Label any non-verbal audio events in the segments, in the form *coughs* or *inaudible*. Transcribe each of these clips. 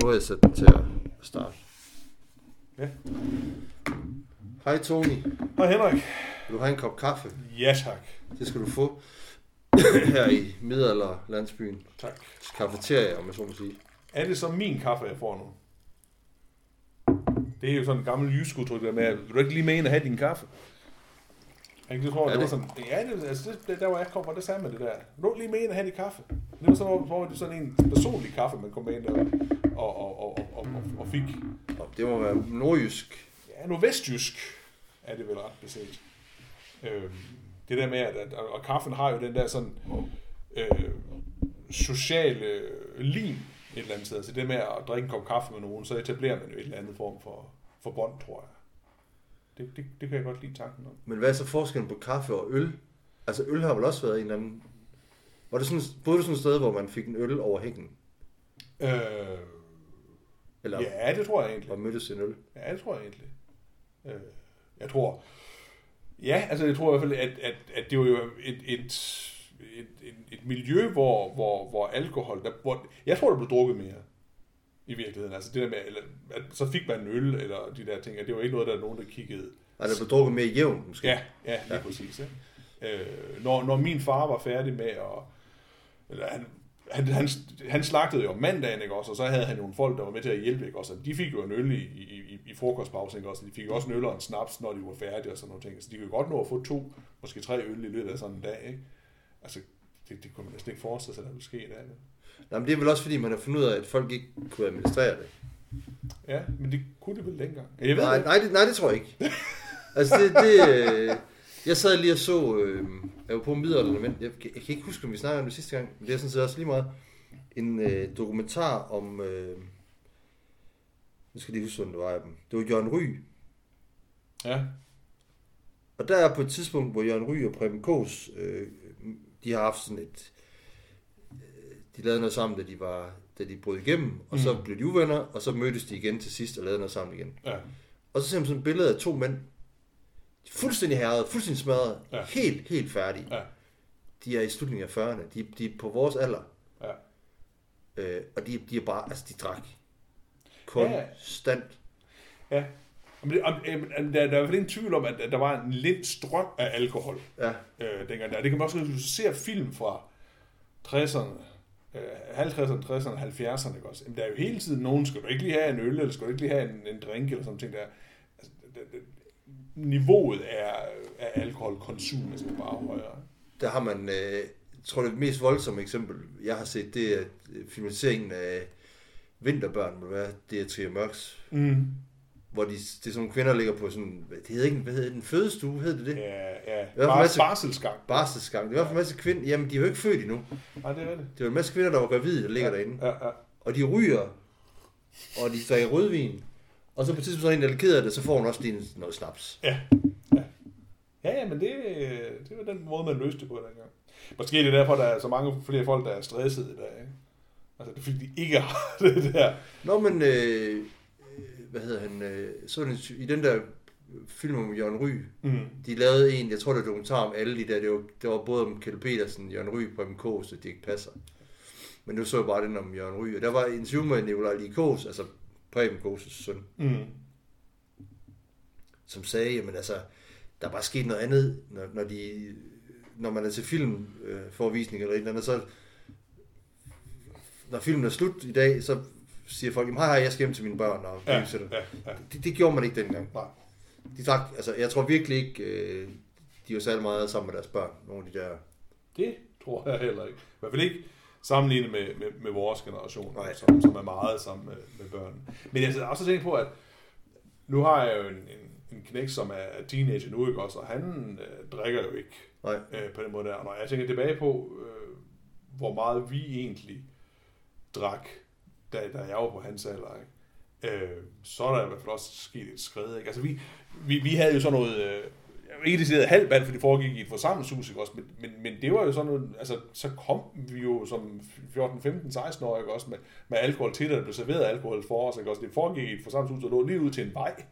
Nu har jeg sat den til at starte. Ja. Hej Tony. Hej Henrik. Vil du have en kop kaffe? Ja tak. Det skal du få *coughs* her i middelalderlandsbyen. Tak. Kafeteria, om jeg så må sige. Er det så min kaffe, jeg får nu? Det er jo sådan en gammel jysk udtryk der med, at vil du ikke lige med ind og have din kaffe? Det tror jeg, Er det, var det? sådan, ja, det, altså, det, det, der hvor jeg kom fra, det sagde man det der. Ikke lige med ind og have din kaffe? Det var sådan, hvor, hvor det er sådan en personlig kaffe, man kom med ind der og, og, og, og, og, og fik. Og det må være nordjysk. Ja, nu vestjysk er det vel ret beset. Øhm, det der med, at, at og kaffen har jo den der sådan øh, sociale lim et eller andet sted. Altså det med at drikke en kop kaffe med nogen, så etablerer man jo et eller andet form for, for bånd, tror jeg. Det, det, det kan jeg godt lide tanken om. Men hvad er så forskellen på kaffe og øl? Altså øl har vel også været en eller anden... Var det sådan, boede du sådan et sted, hvor man fik en øl over hækken? Øh, Eller ja, det tror jeg egentlig. var mødtes en øl? Ja, det tror jeg egentlig. Øh, jeg tror... Ja, altså jeg tror i hvert fald, at, at, at det var jo et, et, et, et, et miljø, hvor, hvor, hvor alkohol... Der, hvor, jeg tror, der blev drukket mere i virkeligheden. Altså det der med, eller, at så fik man en øl, eller de der ting, og det var ikke noget, der er nogen, der kiggede. Nej, der blev drukket mere jævnt, måske. Ja, ja, lige ja. præcis. Ikke? Øh, når, når min far var færdig med at... Eller han, han, han, han slagtede jo om mandagen, ikke også? Og så havde han nogle folk, der var med til at hjælpe, ikke også? Og de fik jo en øl i, i, i, frokostpausen, ikke også? De fik jo også en øl og en snaps, når de var færdige og sådan nogle ting. Så de kunne godt nå at få to, måske tre øl i løbet af sådan en dag, ikke? Altså, det, det kunne man næsten ikke forestille sig, at der ville ske i dag. Nej, men det er vel også, fordi man har fundet ud af, at folk ikke kunne administrere det. Ja, men det kunne det vel dengang. Jeg ved Nej, ikke. nej, det, nej, det tror jeg ikke. altså, det, det øh, jeg sad lige og så, øh, jeg var på middelalderen, men jeg, jeg, kan ikke huske, om vi snakkede om det sidste gang, men det er sådan set også lige meget, en øh, dokumentar om, øh, nu skal jeg lige huske, hvordan det var af dem. Det var Jørgen Ry, Ja, og der er på et tidspunkt, hvor Jørgen Ry og Preben Kås, øh, de har haft sådan et, øh, de lavede noget sammen, da de var da de brød igennem, og så Mm. blev de uvenner, og så mødtes de igen til sidst og lavede noget sammen igen. ja, Og så ser man sådan et billede af to mænd, fuldstændig herret, fuldstændig smadret, Ja. ja. helt, helt færdige. ja, De er i slutningen af 40'erne, de, de er på vores alder, ja. øh, og de, de er bare, altså de drak Ja. konstant. ja. Men det, om, der, der er i hvert fald tvivl om, at der var en lidt strøm af alkohol. Ja. øh, dengang der. Det kan man også, hvis du ser film fra 60'erne, øh, 50'erne, 60'erne, 70'erne, ikke også? Jamen, der er jo hele tiden nogen, skal du ikke lige have en øl, eller skal du ikke lige have en, en drink, eller sådan ting der. Altså, det, det, niveauet af, af alkoholkonsum er sådan bare højere. Der har man, øh, tror det mest voldsomme eksempel, jeg har set, det er øh, filmatiseringen af Vinterbørn, må det være, det er Tria Mørks, Mm. hvor de, det er sådan nogle kvinder, der ligger på sådan, det hedder ikke, hvad hedder det, en fødestue, hedder det det? Ja, ja. Bar, masse- barselsgang. Barselsgang. Det hvert fald en masse kvinder, jamen de er jo ikke født endnu. Nej, det er det. Det jo en masse kvinder, der var gravide, der ligger ja, derinde. Ja, ja. Og de ryger, og de drikker rødvin. Og så på et tidspunkt så er en, der er ked af det, så får hun også en- noget snaps. Ja, ja. Ja, ja, men det, det var den måde, man løste det på dengang. Måske er det derfor, der er så mange flere folk, der er stressede i dag. Ikke? Altså, det er fordi, de ikke har *laughs* det der. Nå, men, øh, øh, hvad hedder han, øh, så den, i den der film om Jørgen Ry, Mm. de lavede en, jeg tror det var dokumentar om alle de der, det var, det var både om Kjeld Petersen, Jørgen Ry, Preben Kås, og Dirk Passer. Men nu så jeg bare den om Jørgen Ry, og der var en interview med Nikolaj Likos, altså Preben Kås' søn, Mm. som sagde, jamen altså, der er bare sket noget andet, når, når, de, når man er til film øh, eller et eller andet, så når filmen er slut i dag, så siger folk, hej, hej, jeg skal hjem til mine børn og Ja, ja, ja, det, det, gjorde man ikke dengang. Nej. De drak, altså, jeg tror virkelig ikke, øh, de var særlig meget sammen med deres børn, nogle af de der. Det tror jeg heller ikke. I hvert fald ikke sammenlignet med, med, med vores generation, Nej. som, som er meget sammen med, med børn. Men jeg har også tænkt på, at nu har jeg jo en, en, en knæk, som er teenager nu, ikke også? Og han øh, drikker jo ikke Nej, øh, på den måde der. Og når jeg tænker tilbage på, øh, hvor meget vi egentlig drak, da, da jeg var på hans alder, ikke? Øh, så er der i hvert fald også sket et skridt. Ikke? Altså, vi, vi, vi havde jo sådan noget... Øh, ikke decideret halvband, for det foregik i et forsamlingshus, ikke også? Men, men, men det var jo sådan noget, altså, så kom vi jo som 14, 15, 16 år, ikke også, med, med alkohol til, der blev serveret alkohol for os, ikke også? Det foregik i et forsamlingshus, der lå lige ud til en vej,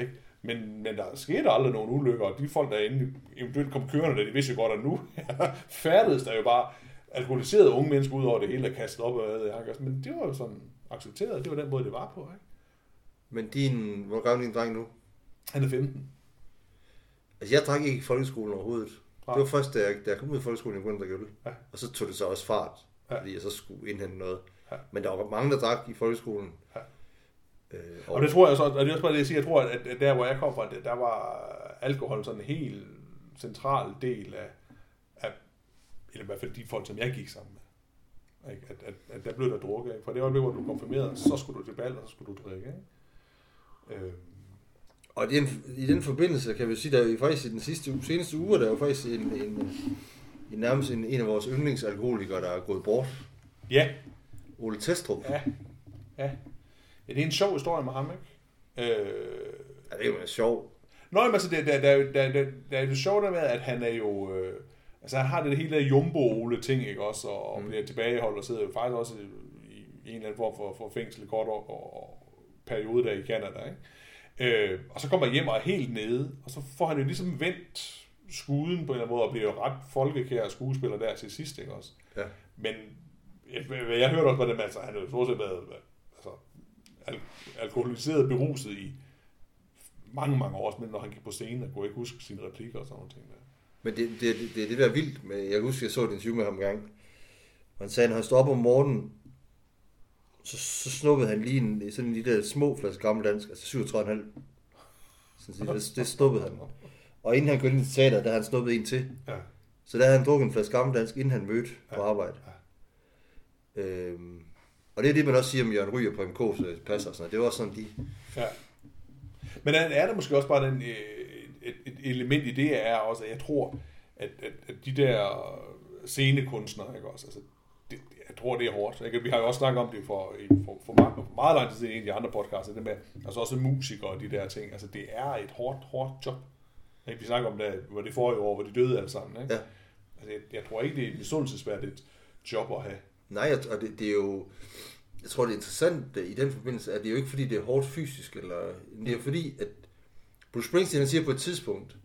ikke? Men, men der skete aldrig nogen ulykker, og de folk, der inde eventuelt kom kørende, der, de vidste jo godt, at nu *laughs* færdedes der jo bare alkoholiserede unge mennesker ud over det hele er kastet op og hvad jeg, men det var jo sådan accepteret, det var den måde, det var på. Ikke? Men din, hvor gammel er din dreng nu? Han er 15. Altså, jeg drak ikke i folkeskolen overhovedet. Nej. Det var først, da jeg, da jeg kom ud af folkeskolen, jeg begyndte at drikke øl. Ja. Og så tog det så også fart, Ja. fordi jeg så skulle indhente noget. Ja. Men der var mange, der drak i folkeskolen. Ja. Øh, Og det tror jeg så, og det er også bare det, jeg siger, jeg tror, at der, hvor jeg kom fra, der- der var alkohol sådan en helt central del af, af eller i hvert fald de folk, som jeg gik sammen med. Ikke? At, at, at der blev der drukket. Ikke? For det øjeblik, hvor du konfirmerede, så skulle du til bal, og så skulle du drikke. Ikke? Øh, Og i den, i den forbindelse kan vi sige, der er jo faktisk i den sidste uge, seneste uge, der er jo faktisk en, en, en nærmest en, en af vores yndlingsalkoholikere, der er gået bort. ja, Ole Testrup. ja, ja. Ja, det er en sjov historie med ham, ikke? Øh, Ja, det er jo sjovt. Nå, men altså, det, der, der, der, der, der, er jo sjovt der med, at han er jo... Øh, altså, han har det hele der jumbo-ole-ting, ikke også? Og, og Mm. bliver tilbageholdt og sidder jo faktisk også i, i en eller anden form for, for fængsel i kort år, og, og periode der i Canada, ikke? Øh, og så kommer hjem og er helt nede, og så får han jo ligesom vendt skuden på en eller anden måde, og bliver jo ret folkekær skuespiller der til sidst, ikke også? Ja. Men jeg, hvad jeg hørte også på det med, altså, han har jo stort set været altså, al- alkoholiseret beruset i mange, mange år, men når han gik på scenen, og kunne ikke huske sine replikker og sådan nogle ting der. Men det, det, det, det er det, der er vildt med, jeg kan huske, jeg så et interview med ham en gang. Han sagde, at han stod op om morgenen, så, så snuppede han lige en, sådan en lille små flaske gammeldansk, altså 37,5. Sådan, det, det snuppede han. Og inden han gik ind til teater, der han snuppet en til. Ja. Så der havde han drukket en flaske gammeldansk, inden han mødte på Ja. arbejde. Øhm, og det er det, man også siger om Jørgen Ryger på MK, så det passer sådan. Det var også sådan, de... ja. Men er er der måske også bare den, øh, et, et element i det, er også, at jeg tror, at, at, at de der scenekunstnere, ikke også, altså, jeg tror, det er hårdt. Ikke? Vi har jo også snakket om det for, for, for, meget, for meget lang tid siden i en af de andre podcasts, det med, altså også musikere og de der ting. Altså, det er et hårdt, hårdt job. Ikke? Vi snakker om det, hvor det forrige år, hvor de døde alle sammen. Ikke? Ja. Altså, jeg, jeg tror ikke, det er et misundelsesværdigt job at have. Nej, og det, det er jo... Jeg tror, det er interessant i den forbindelse, at det er jo ikke, fordi det er hårdt fysisk, eller... Det er fordi, at Bruce Springsteen han siger på et tidspunkt,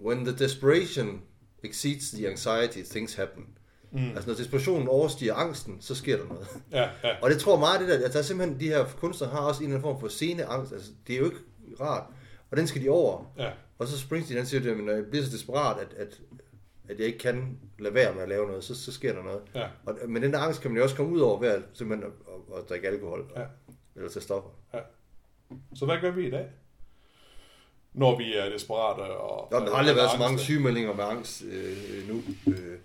When the desperation exceeds the anxiety, things happen. Mm. Altså, når desperationen overstiger angsten, så sker der noget. Ja, ja. Og det tror jeg meget, det der, at der er simpelthen, de her kunstnere har også en eller anden form for sceneangst. Altså, det er jo ikke rart. Og den skal de over. ja. Og så Springsteen, han siger, at når jeg bliver så desperat, at, at, at jeg ikke kan lade være med at lave noget, så, så sker der noget. ja. Og, men den der angst kan man jo også komme ud over ved at, simpelthen at, at, at drikke alkohol. Ja. Eller tage stoffer. Så hvad gør vi i dag? Når vi er desperate og... Der har aldrig været så mange sygemeldinger med angst øh, nu. Øh,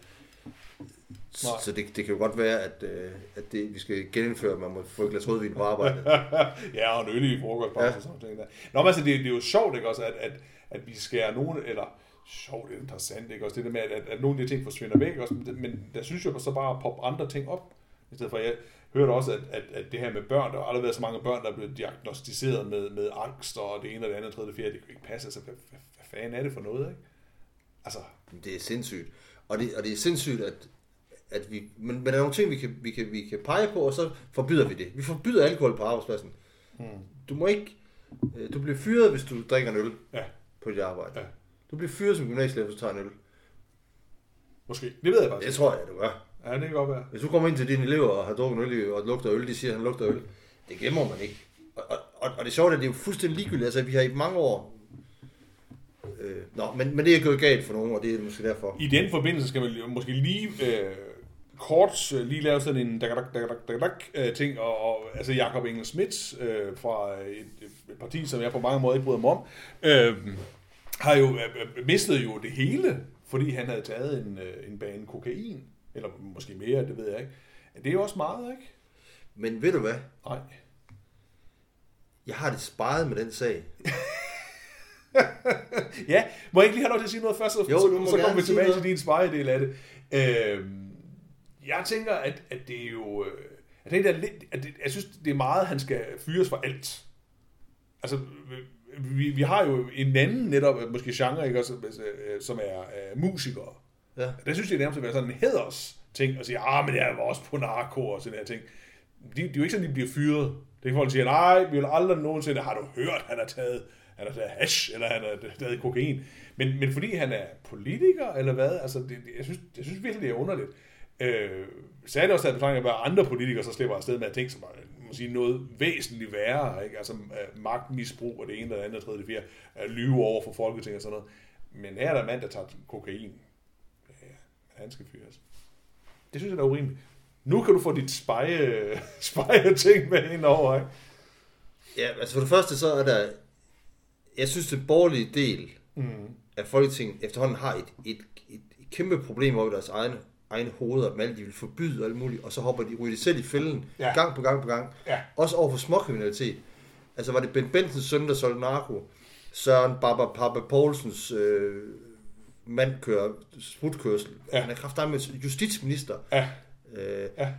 Nej. så det, det kan jo godt være, at, øh, at det, vi skal genindføre, at man må få et glas rødvin på arbejde. *laughs* ja, og en øl i frokostpause Ja. og sådan noget. Der. Nå, men altså, det, det er jo sjovt, ikke også, at, at, at vi skærer nogen, eller sjovt, det er interessant, ikke også, det der med, at, at, at nogle af de ting forsvinder væk, også, men, men der synes jeg så bare at poppe andre ting op, i stedet for, jeg hørte også, at, at, at det her med børn, der har aldrig været så mange børn, der er blevet diagnostiseret med, med angst, og det ene og det andet, og tredje og fjerde, det kan ikke passe, altså, hvad, hvad, hvad fanden er det for noget, ikke? Altså, Det er sindssygt. Og det, og det er sindssygt, at, at vi... Men, men der er nogle ting, vi kan, vi, kan, vi kan pege på, og så forbyder vi det. Vi forbyder alkohol på arbejdspladsen. hmm. Du må ikke... øh, Du bliver fyret, hvis du drikker en øl ja, på dit arbejde. Ja. Du bliver fyret som gymnasielærer, hvis du tager en øl. måske. Det ved jeg faktisk. Det tror jeg, du gør. Ja, det kan godt være. Hvis du kommer ind til dine elever og har drukket en øl, og lugter øl, de siger, at han lugter øl. Det glemmer man ikke. Og, og, og, og det sjove er, at det er jo fuldstændig ligegyldigt. Altså, vi har i mange år... Øh, nå, men, men det er gået galt for nogen, og det er måske derfor. I den forbindelse skal man måske lige øh, kort øh, lige lave sådan en dak, dak, dak, dak, dak, øh, ting, og, og altså Jakob Engel Schmidt øh, fra et, et parti, som jeg på mange måder ikke bryder mig om, øh, har jo øh, øh, mistet jo det hele, fordi han havde taget en, øh, en bane kokain, eller måske mere, det ved jeg ikke. Det er jo også meget, ikke? Men ved du hvad? Nej. Jeg har det sparet med den sag. *laughs* Ja, må jeg ikke lige have lov til at sige noget først, så, Jo, så, så kommer vi tilbage noget. til din sparedel af det. Øh, jeg tænker, at, at det er jo... øh, Jeg, tænker, det er lidt, at det, jeg synes, det er meget, han skal fyres for alt. Altså, vi, vi har jo en anden netop, øh, måske genre, ikke, også, øh, som er uh, musikere. Ja. Der synes jeg, nærmest at være sådan en heders ting, og sige, ah, men er jo også på narko og sådan her ting. De, de er jo ikke sådan, de bliver fyret. Det ikke folk, der siger, nej, vi vil aldrig nogensinde, har du hørt, han har taget han har taget hash, eller han har taget kokain. Men, men fordi han er politiker, eller hvad? Altså, det, jeg, synes, jeg synes virkelig, det er underligt. Øh, så det også, at betragtning at andre politikere så slipper afsted med at tænke, som må sige, noget væsentligt værre, ikke? altså uh, magtmisbrug og det ene, og det andet, og tredje, det fjerde, uh, lyve over for Folketinget og sådan noget. Men her er der en mand, der tager kokain. Ja, han skal fyres. Det synes jeg er urimeligt. Nu kan du få dit speje, *laughs* speje ting med ind over, ikke? Ja, altså for det første så er der, jeg synes, det borgerlige del mm. af Folketinget efterhånden har et, et, et, et kæmpe problem over deres egne, egne hoveder, med alt de vil forbyde og alt muligt, og så hopper de, ryger de selv i fælden, ja. gang på gang på gang. Ja. Også over for småkriminalitet. Altså var det Ben Bensens søn, der solgte narko, Søren Barbara Papa Poulsens øh, mand kører sputkørsel. Ja. Han er kraftig med justitsminister. Ja. Øh, ja.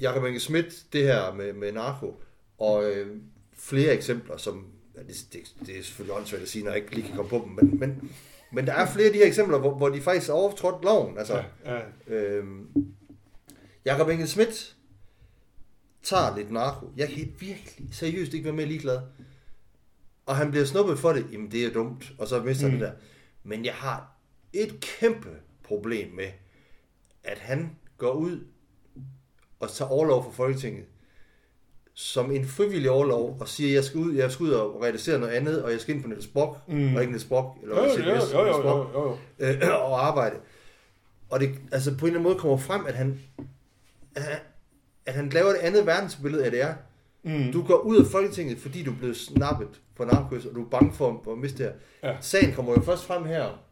Jakob Inge Schmidt, det her med, med narko, og øh, flere eksempler, som ja, det, det, det er selvfølgelig åndssvagt at sige, når jeg ikke lige kan komme på dem, men, men, men der er flere af de her eksempler, hvor, hvor de faktisk har overtrådt loven. Altså, ja, ja. Øhm, Jakob Inge Schmidt tager lidt narko. Jeg kan virkelig seriøst ikke være mere ligeglad. Og han bliver snuppet for det. Jamen, det er dumt. Og så mister mm. det der. Men jeg har et kæmpe problem med, at han går ud og tager overlov for Folketinget som en frivillig overlov og siger, at jeg skal ud, jeg skal ud og realisere noget andet, og jeg skal ind på Niels Brock, mm. og ikke Niels Brock, eller jo, jo, jo, jo, jo, jo, jo. Øh, *clears throat* og arbejde. Og det altså på en eller anden måde kommer frem, at han, at han laver et andet verdensbillede af det er. Mm. Du går ud af Folketinget, fordi du er blevet snappet på narkos, og du er bange for, for at miste det her. Ja. Sagen kommer jo først frem her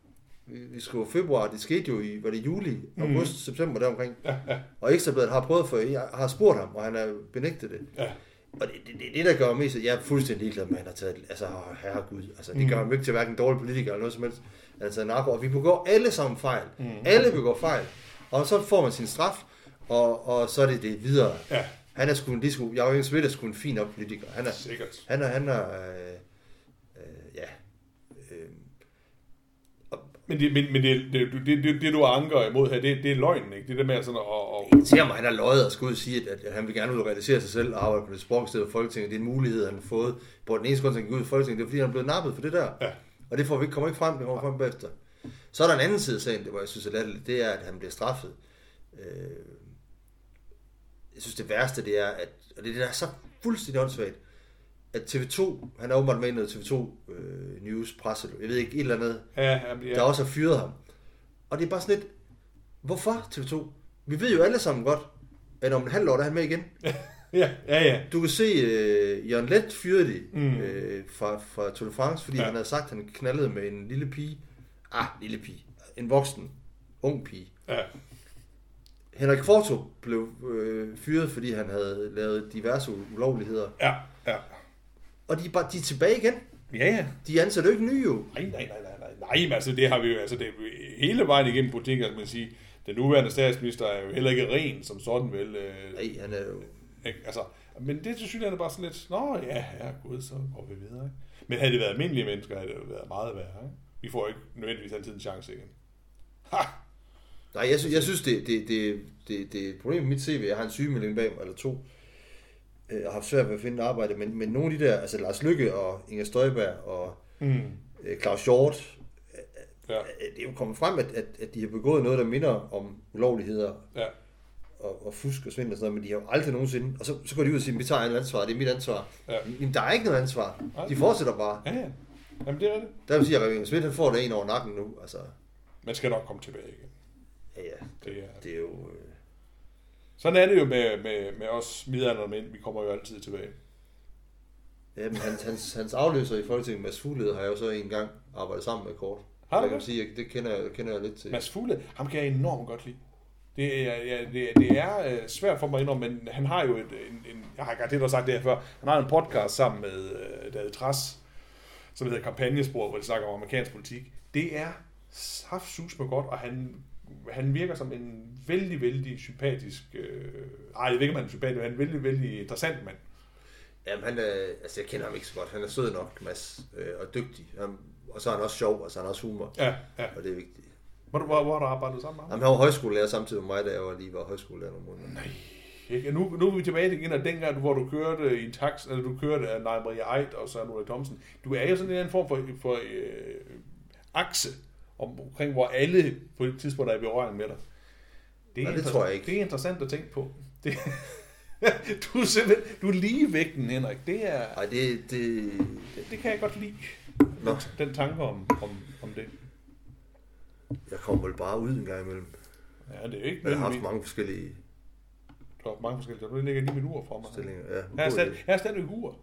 vi skriver februar, det skete jo i, var det juli, august, mm. september deromkring. Ja, ja. Og Ekstrabladet har prøvet for, jeg har spurgt ham, og han har benægtet det. Ja. Og det, det, det, det, der gør mig mest, jeg er fuldstændig ligeglad med, at han har taget, altså herregud, altså det mm. gør ham ikke til hverken dårlig politiker eller noget som helst. Altså narko, og vi begår alle sammen fejl. Mm. Alle begår fejl. Og så får man sin straf, og, og så er det det videre. Ja. Han er sgu en, disco, jeg er jo ikke sgu en fin op politiker. Han er, Sikkert. Han er, han er, øh, ja, men, det, men, men det, det, det, det, det, du anker imod her, det, det er løgnen, ikke? Det der med sådan at... Og... Det irriterer mig, han har løjet og skulle ud og sige, at, at han vil gerne ud og realisere sig selv og arbejde på det sprog i Folketinget. Det er en mulighed, han har fået. På den eneste grund, han gå ud i Folketinget, det er fordi, han er blevet nappet for det der. Ja. Og det får vi, kommer ikke frem, det kommer frem bagefter. Så er der en anden side af sagen, det, hvor jeg synes, at det er, at han bliver straffet. Øh, jeg synes, det værste, det er, at, og det er det, der er så fuldstændig åndssvagt, at TV2, han er åbenbart med i noget TV2 øh, News presse, jeg ved ikke, et eller andet, ja, ja, ja. der også har fyret ham. Og det er bare sådan lidt, hvorfor TV2? Vi ved jo alle sammen godt, at om en halv år, der er han med igen. *laughs* ja, ja, ja. Du kan se, øh, Jørgen Let fyrede de mm. øh, fra, fra Tour de France, fordi ja. han havde sagt, at han knaldede med en lille pige. Ah, lille pige. En voksen, ung pige. Ja. Henrik Kvarto blev øh, fyret, fordi han havde lavet diverse ulovligheder. Ja, ja. Og de er, bare, de er tilbage igen. Ja, ja. De ansætter jo ikke nye, jo. Nej, nej, nej, nej, nej. Men altså, det har vi jo, altså, det, hele vejen igennem politikken, kan man sige, den nuværende statsminister er jo heller ikke ren som sådan, vel? Øh, nej, han er jo... Ikke? Altså, men det til synes er bare sådan lidt, nå ja, ja, gud, så går vi videre. Ikke? Men havde det været almindelige mennesker, havde det jo været meget værre. Ikke? Vi får ikke nødvendigvis altid en chance igen. Ha! Nej, jeg, synes, jeg synes, det, det, det, det, det er et problem med mit CV. Jeg har en sygemelding bag mig, eller to øh, har haft svært ved at finde et arbejde, men, men nogle af de der, altså Lars Lykke og Inger Støjberg og mm. øh, Claus Hjort, øh, ja. det er jo kommet frem, at, at, at de har begået noget, der minder om ulovligheder. Ja. Og, og fusk og svindel og sådan noget, men de har jo aldrig nogensinde, og så, så går de ud og siger, vi tager et ansvar, det er mit ansvar. Ja. Men der er ikke noget ansvar. De fortsætter bare. Ja, ja. Jamen det er det. Der vil sige, at Inger Schmidt, han får det en over nakken nu. Altså. Man skal nok komme tilbage igen. Ja, ja. Det, det, er, det er jo... Øh, sådan er det jo med, med, med os midalderne. Vi kommer jo altid tilbage. Ja, men hans, hans, hans afløser i Folketinget, Mads Fuglede, har jeg jo så en gang arbejdet sammen med kort. Har du det? Kan sige, det kender jeg, kender jeg lidt til. Mads Fuglede, ham kan jeg enormt godt lide. Det er, ja, det, det er øh, svært for mig at indrømme, men han har jo et, en, en jeg har garanteret sagt det her før, han har en podcast sammen med uh, David Tras, som hedder Kampagnespor, hvor de snakker om amerikansk politik. Det er saftsus med godt, og han han virker som en vældig, vældig sympatisk... Øh, ej, jeg ved ikke, om han er sympatisk, men han er en vældig, vældig interessant mand. Jamen, han er, altså jeg kender ham ikke så godt. Han er sød nok, Mads, øh, og dygtig. Han, og så er han også sjov, og så er han også humor. Ja, ja. Og det er vigtigt. Hvor, hvor, hvor har du arbejdet sammen med ham? Jamen, han var højskolelærer samtidig med mig, da jeg var lige var højskolelærer nogle måneder. Nej. Ikke? Nu, nu er vi tilbage igen af dengang, hvor du kørte i en tax, eller du kørte af Nej Maria Eid og Søren Ulrik Thomsen. Du er jo sådan en anden form for, for øh, akse omkring, hvor alle på et tidspunkt er i berøring med dig. Det interessant- tror jeg ikke. Det er interessant at tænke på. Det, *laughs* du er simpelthen, du er lige vægten, Henrik. Det er, Ej, det, det... det, det kan jeg godt lide. Nå, Den tanke om, om, om det. jeg kommer vel bare ud en gang imellem. Ja, det er jo ikke jeg har haft mange forskellige Du har mange forskellige. Du ligger lige mit ur for mig. stillinger. Ja, Jeg har, stadig, jeg har stadig ur.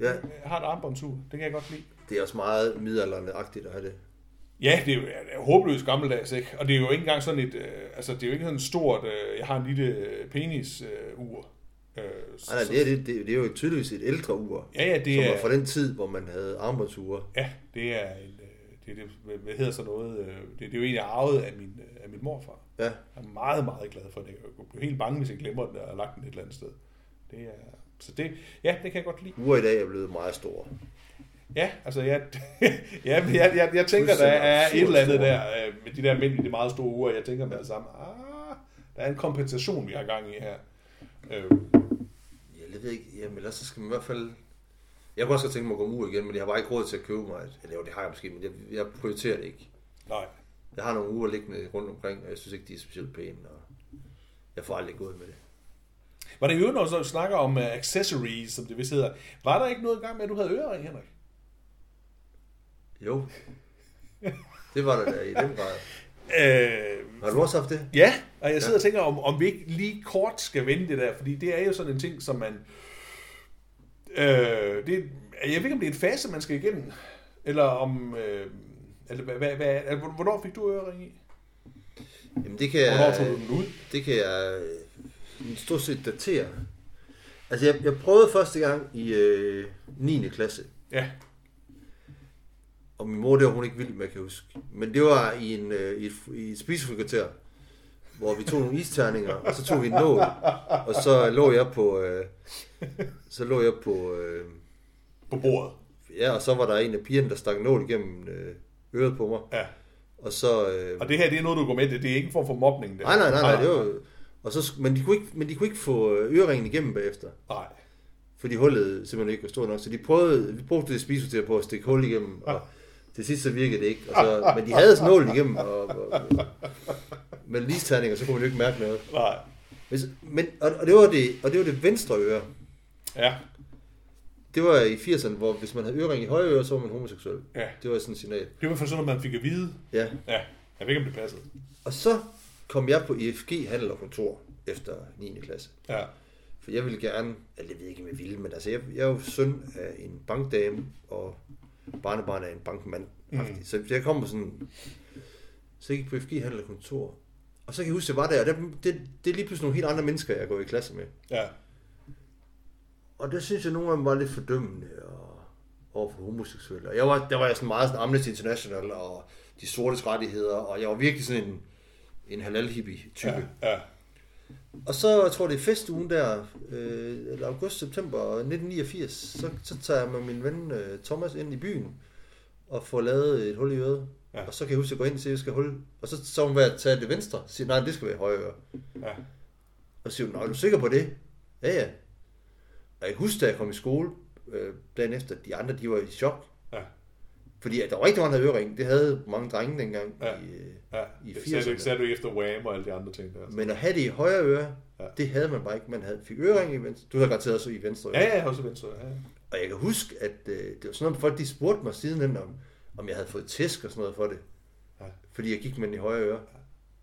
ja, Jeg har et armbåndsur. Det kan jeg godt lide. det er også meget midaldrende-agtigt at have det. Ja, det er jo håbløst gammeldags, ikke? Og det er jo ikke engang sådan et, øh, altså det er jo ikke sådan et stort, øh, jeg har en lille penis øh, ur. Øh, så- Nej, det er, det, det, det er jo tydeligvis et ældre ur, Ja, ja, som det er, var fra den tid, hvor man havde armbåndsure. ja, det er en, øh, det, det, hvad- hedder sådan noget, øh, det, det er jo egentlig arvet af min, øh, af min morfar. Ja, Jeg er meget, meget glad for det. Jeg bliver helt bange, hvis jeg glemmer den, og har lagt den et eller andet sted. Det er, så det, ja, det kan jeg godt lide. ure i dag er blevet meget store. Ja, altså jeg, *laughs* ja, jeg, jeg, jeg tænker, der er et eller andet der øh, med de der mænd i de meget store uger. Jeg tænker med det samme, ah, der er en kompensation, vi har gang i her. Øh, det ved jeg ikke. Jamen, ellers så skal man i hvert fald... Jeg kunne også godt tænke mig at gå mur igen, men jeg har bare ikke råd til at købe mig. Eller jo, det har jeg måske, men jeg, jeg prioriterer det ikke. nej, Jeg har nogle uger liggende rundt omkring, og jeg synes ikke, de er specielt pæne. Og jeg får aldrig gået med det. var det jo noget, så du snakker om uh, accessories, som det vist hedder. Var der ikke noget i gang med, at du havde ørering, Henrik? Jo. Det var der da i den grad. Øh, Har du også haft det? Ja, og jeg sidder og tænker, om, om vi ikke lige kort skal vende det der, fordi det er jo sådan en ting, som man... Øh, det, jeg ved ikke, om det er en fase, man skal igennem, eller om... Øh, eller hvad, hvad, hvad, altså, hvornår fik du øring i? Jamen, det kan Hvornår jeg... tog du den ud? Det kan jeg øh, stort set datere. Altså, jeg, jeg prøvede første gang i øh, 9. klasse. Ja, Og min mor, det var hun ikke vild med, kan jeg huske. Men det var i, en, øh, i et, i et spisefrikvarter, hvor vi tog nogle isterninger, og så tog vi en nål, og så lå jeg på, øh, så lå jeg på, øh, på bordet. ja, og så var der en af pigerne, der stak en nål igennem øh, øret på mig, Ja. og så, øh, Og det her, det er noget, du går med til. Det er ikke en form for mobning. Det. nej, nej, nej, nej, det var, og så, men de kunne ikke, men de kunne ikke få øh, øreringen igennem bagefter. Nej. fordi hullet simpelthen ikke var stort nok. Så de prøvede, vi brugte det spishotel på at stikke hul igennem, og til sidst så virkede det ikke. Og så, men de havde nål igennem, og, og, med listerninger, så kunne man jo ikke mærke noget. Nej. Hvis, men, og, og, det var det, og det var det venstre øre. Ja. Det var i 80'erne, hvor hvis man havde ørering i højre øre, så var man homoseksuel. Ja. Det var sådan et signal. Det var fald sådan, at man fik at vide. Ja. Ja. Jeg ved ikke, om det passede. Og så kom jeg på IFG Handel og Kontor efter 9. klasse. Ja. For jeg ville gerne, eller jeg ved ikke, om jeg ville, men altså, jeg, jeg er jo søn af en bankdame, og barnebarn af en bankmand. Mm. Så jeg kom sådan, så jeg gik på FG Handel og Kontor. Og så kan jeg huske, at jeg var der, og det, det, det er lige pludselig nogle helt andre mennesker, jeg går i klasse med. Ja. Og der synes jeg, at nogle af dem var lidt fordømmende og over for homoseksuelle. Og jeg var, der var jeg sådan meget sådan Amnesty International og de sortes rettigheder, og jeg var virkelig sådan en, en halal-hippie-type. Ja. ja. Og så, jeg tror det er festugen der, øh, eller august-september 1989, så, så tager jeg med min ven øh, Thomas ind i byen og får lavet et hul i øret. Ja. Og så kan jeg huske, at går ind og siger, at jeg skal hul. Og så så hun at tage det venstre. Så siger, nej, det skal være højre øre. Ja. Og så siger hun, "Nå, er du sikker på det? Ja, ja. Og jeg husker, da jeg kom i skole øh, dagen efter, de andre, de var i chok. Ja. Fordi at der var rigtig mange, der havde ørering. Det havde mange drenge dengang. Ja. I, øh, Ja. I Det sagde du, 80'erne. ikke- sagde du ikke efter Wham og alle de andre ting der. men at have det i højre øre, Ja. ja. det havde man bare ikke. Man havde fik ørering i venstre. Du havde garanteret også i venstre øre. Ja, ja, jeg også venstre. Ja. Og jeg kan huske, at øh, det var sådan noget, folk de spurgte mig sidenhen, om, om jeg havde fået tæsk og sådan noget for det. Ja. Fordi jeg gik med den i højre øre.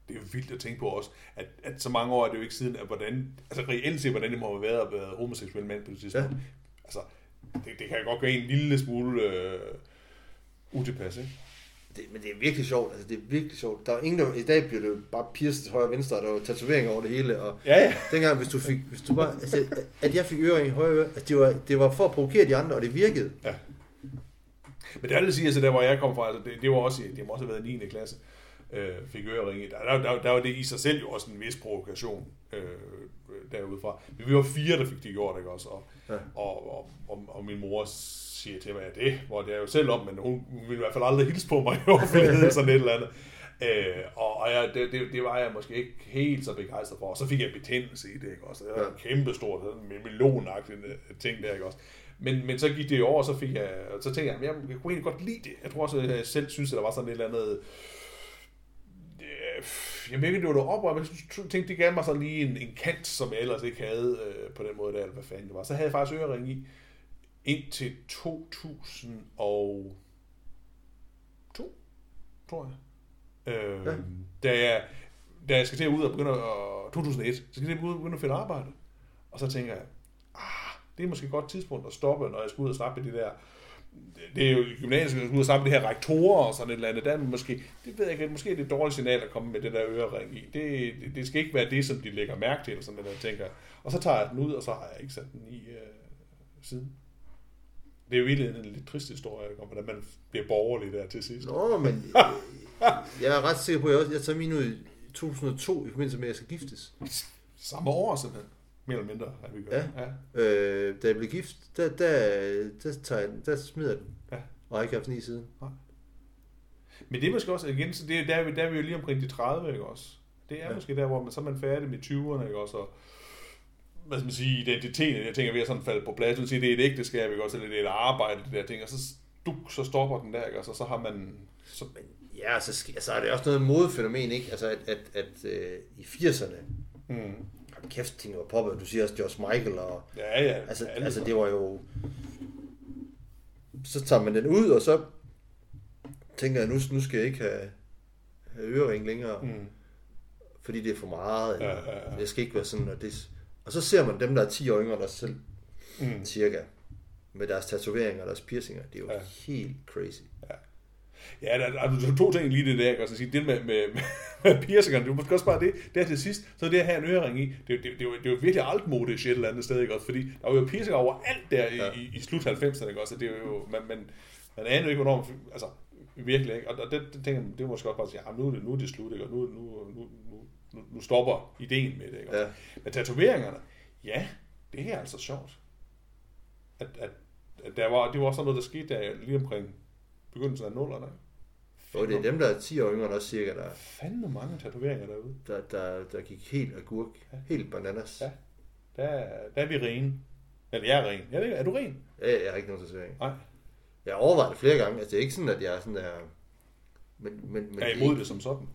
Det er jo vildt at tænke på også, at, at så mange år er det jo ikke siden, at hvordan, altså reelt set, hvordan det må have været at være homoseksuel mand på det tidspunkt. Ja. Altså, det, det kan godt gøre en lille smule øh, utilpas, ikke? Det, men det er virkelig sjovt. Altså, det er virkelig sjovt. Der er ingen, der, I dag bliver det bare pierced til højre og venstre, og der var tatoveringer over det hele. Og Ja, ja. dengang, hvis du fik, hvis du bare, altså, at jeg fik ørering i højre øre, altså, det, var, det var for at provokere de andre, og det virkede. ja. Men det er det sige, altså der hvor jeg kom fra, altså, det, det var også, det må også have været 9. klasse, øh, fik øreringe. Der, der, der, der, var det i sig selv jo også en vis provokation øh, derudfra. Men vi var fire, der fik det gjort, ikke også? Og, ja. Ja. og, og, og, og, min mor siger til mig, at det, hvor det er jo selv om, men hun, hun ville i hvert fald aldrig hilse på mig *laughs* i offentligheden, sådan et eller andet. Øh, og og jeg, det, det, det, var jeg måske ikke helt så begejstret for. Og så fik jeg betændelse i det, ikke også? Det var Ja. en kæmpe stor, en millionagtig ting der, ikke også? Men, men så gik det jo over, og så, fik jeg, så tænkte jeg, jamen, jeg, jeg kunne egentlig godt lide det. Jeg tror også, at jeg selv synes, at der var sådan et eller andet... Øh, Jeg ikke, det var noget oprør, men jeg tænkte, det gav mig sådan lige en, en kant, som jeg ellers ikke havde øh, på den måde der, eller hvad fanden det var. Så havde jeg faktisk ørering i indtil 2002, tror jeg. Øh, Ja. da, jeg, da jeg skal til at ud og begynde at, 2001, så skal jeg ud og begynde at finde arbejde. Og så tænker jeg, ah, det er måske et godt tidspunkt at stoppe, når jeg skal ud og med de der det er jo gymnasiet, skal ud og snakke med de her rektorer og sådan et eller andet. Der er måske, det ved jeg ikke, måske er det et dårligt signal at komme med det der ørering i. Det, det, det skal ikke være det, som de lægger mærke til, eller sådan noget, tænker. Og så tager jeg den ud, og så har jeg ikke sat den i øh, siden. Det er jo virkelig en lidt trist historie, om hvordan man bliver borgerlig der til sidst. Nå, men øh, *laughs* jeg er ret sikker på, at jeg, også, jeg tager min ud i 2002 i forbindelse med, at jeg skal giftes. Samme år simpelthen. Mere eller mindre, har vi gjort. Ja. ja. Øh, da jeg blev gift, der, der, der, tager jeg den, der smider jeg den. Ja. Og har ikke haft den i siden. Men det er måske også, igen, så det, er- der, er vi, der er vi jo lige omkring de 30, ikke også? Det er Ja. måske der, hvor man, så er man færdig med 20'erne, ikke også? Og, hvad skal man sige, identiteten, jeg tænker, vi er sådan faldet på plads. Du siger, det er et ægteskab, ikke også? Eller det er et arbejde, det der ting, og så, duk, så stopper den der, ikke også? Og så har man... Så, Men ja, så, sk- altså, er det også noget modefænomen, ikke? Altså, at, at, at øh, i 80'erne, mm, hold kæft, ting var poppet. Du siger også George Michael, og ja, ja. altså, alle altså så. det var jo... Så tager man den ud, og så tænker jeg, nu, nu skal jeg ikke have, have ørering længere, mm. Fordi det er for meget. Eller, Ja, ja, ja. Det skal ikke være sådan, og det... Og så ser man dem, der er 10 år yngre os selv, mm. cirka, med deres tatoveringer og deres piercinger. Det er jo ja. Ja. helt crazy. Ja, der, der er to ting lige det der, også at sige, det med, med, med piercingerne, det er måske også bare det, der til sidst, så det at have en ørering i, det, det, det, jo- det jo virkelig altmodisk et eller andet sted, ikke også, fordi der var jo piercinger over alt der i, Ja. i, i slut 90'erne, ikke også, og det er jo, man, man, man aner jo ikke, hvornår, man, altså, virkelig, ikke, og, og det, det, tænker, jeg, det er måske også bare at sige, ja, nu er det, nu er det slut, ikke, og nu, nu, nu, nu, nu, stopper ideen med det, ikke. Ja. Men tatoveringerne, ja, det er altså sjovt. At, at, at der var, det var også sådan noget, der skete der lige omkring begyndelsen af nullerne. Og det er dem, der er 10 år yngre end os, cirka, der, Fandme mange tatoveringer derude. der, der, der gik helt agurk. Helt bananas. Ja. Der, er- der er vi rene. Eller jeg er ren. Jeg ved, ikke, er du ren? Ja, jeg har ikke nogen tatovering. Nej. Jeg har overvejet det flere gange. Altså, det er ikke sådan, at jeg er sådan der... Men, men, men Jeg er det, imod det som sådan.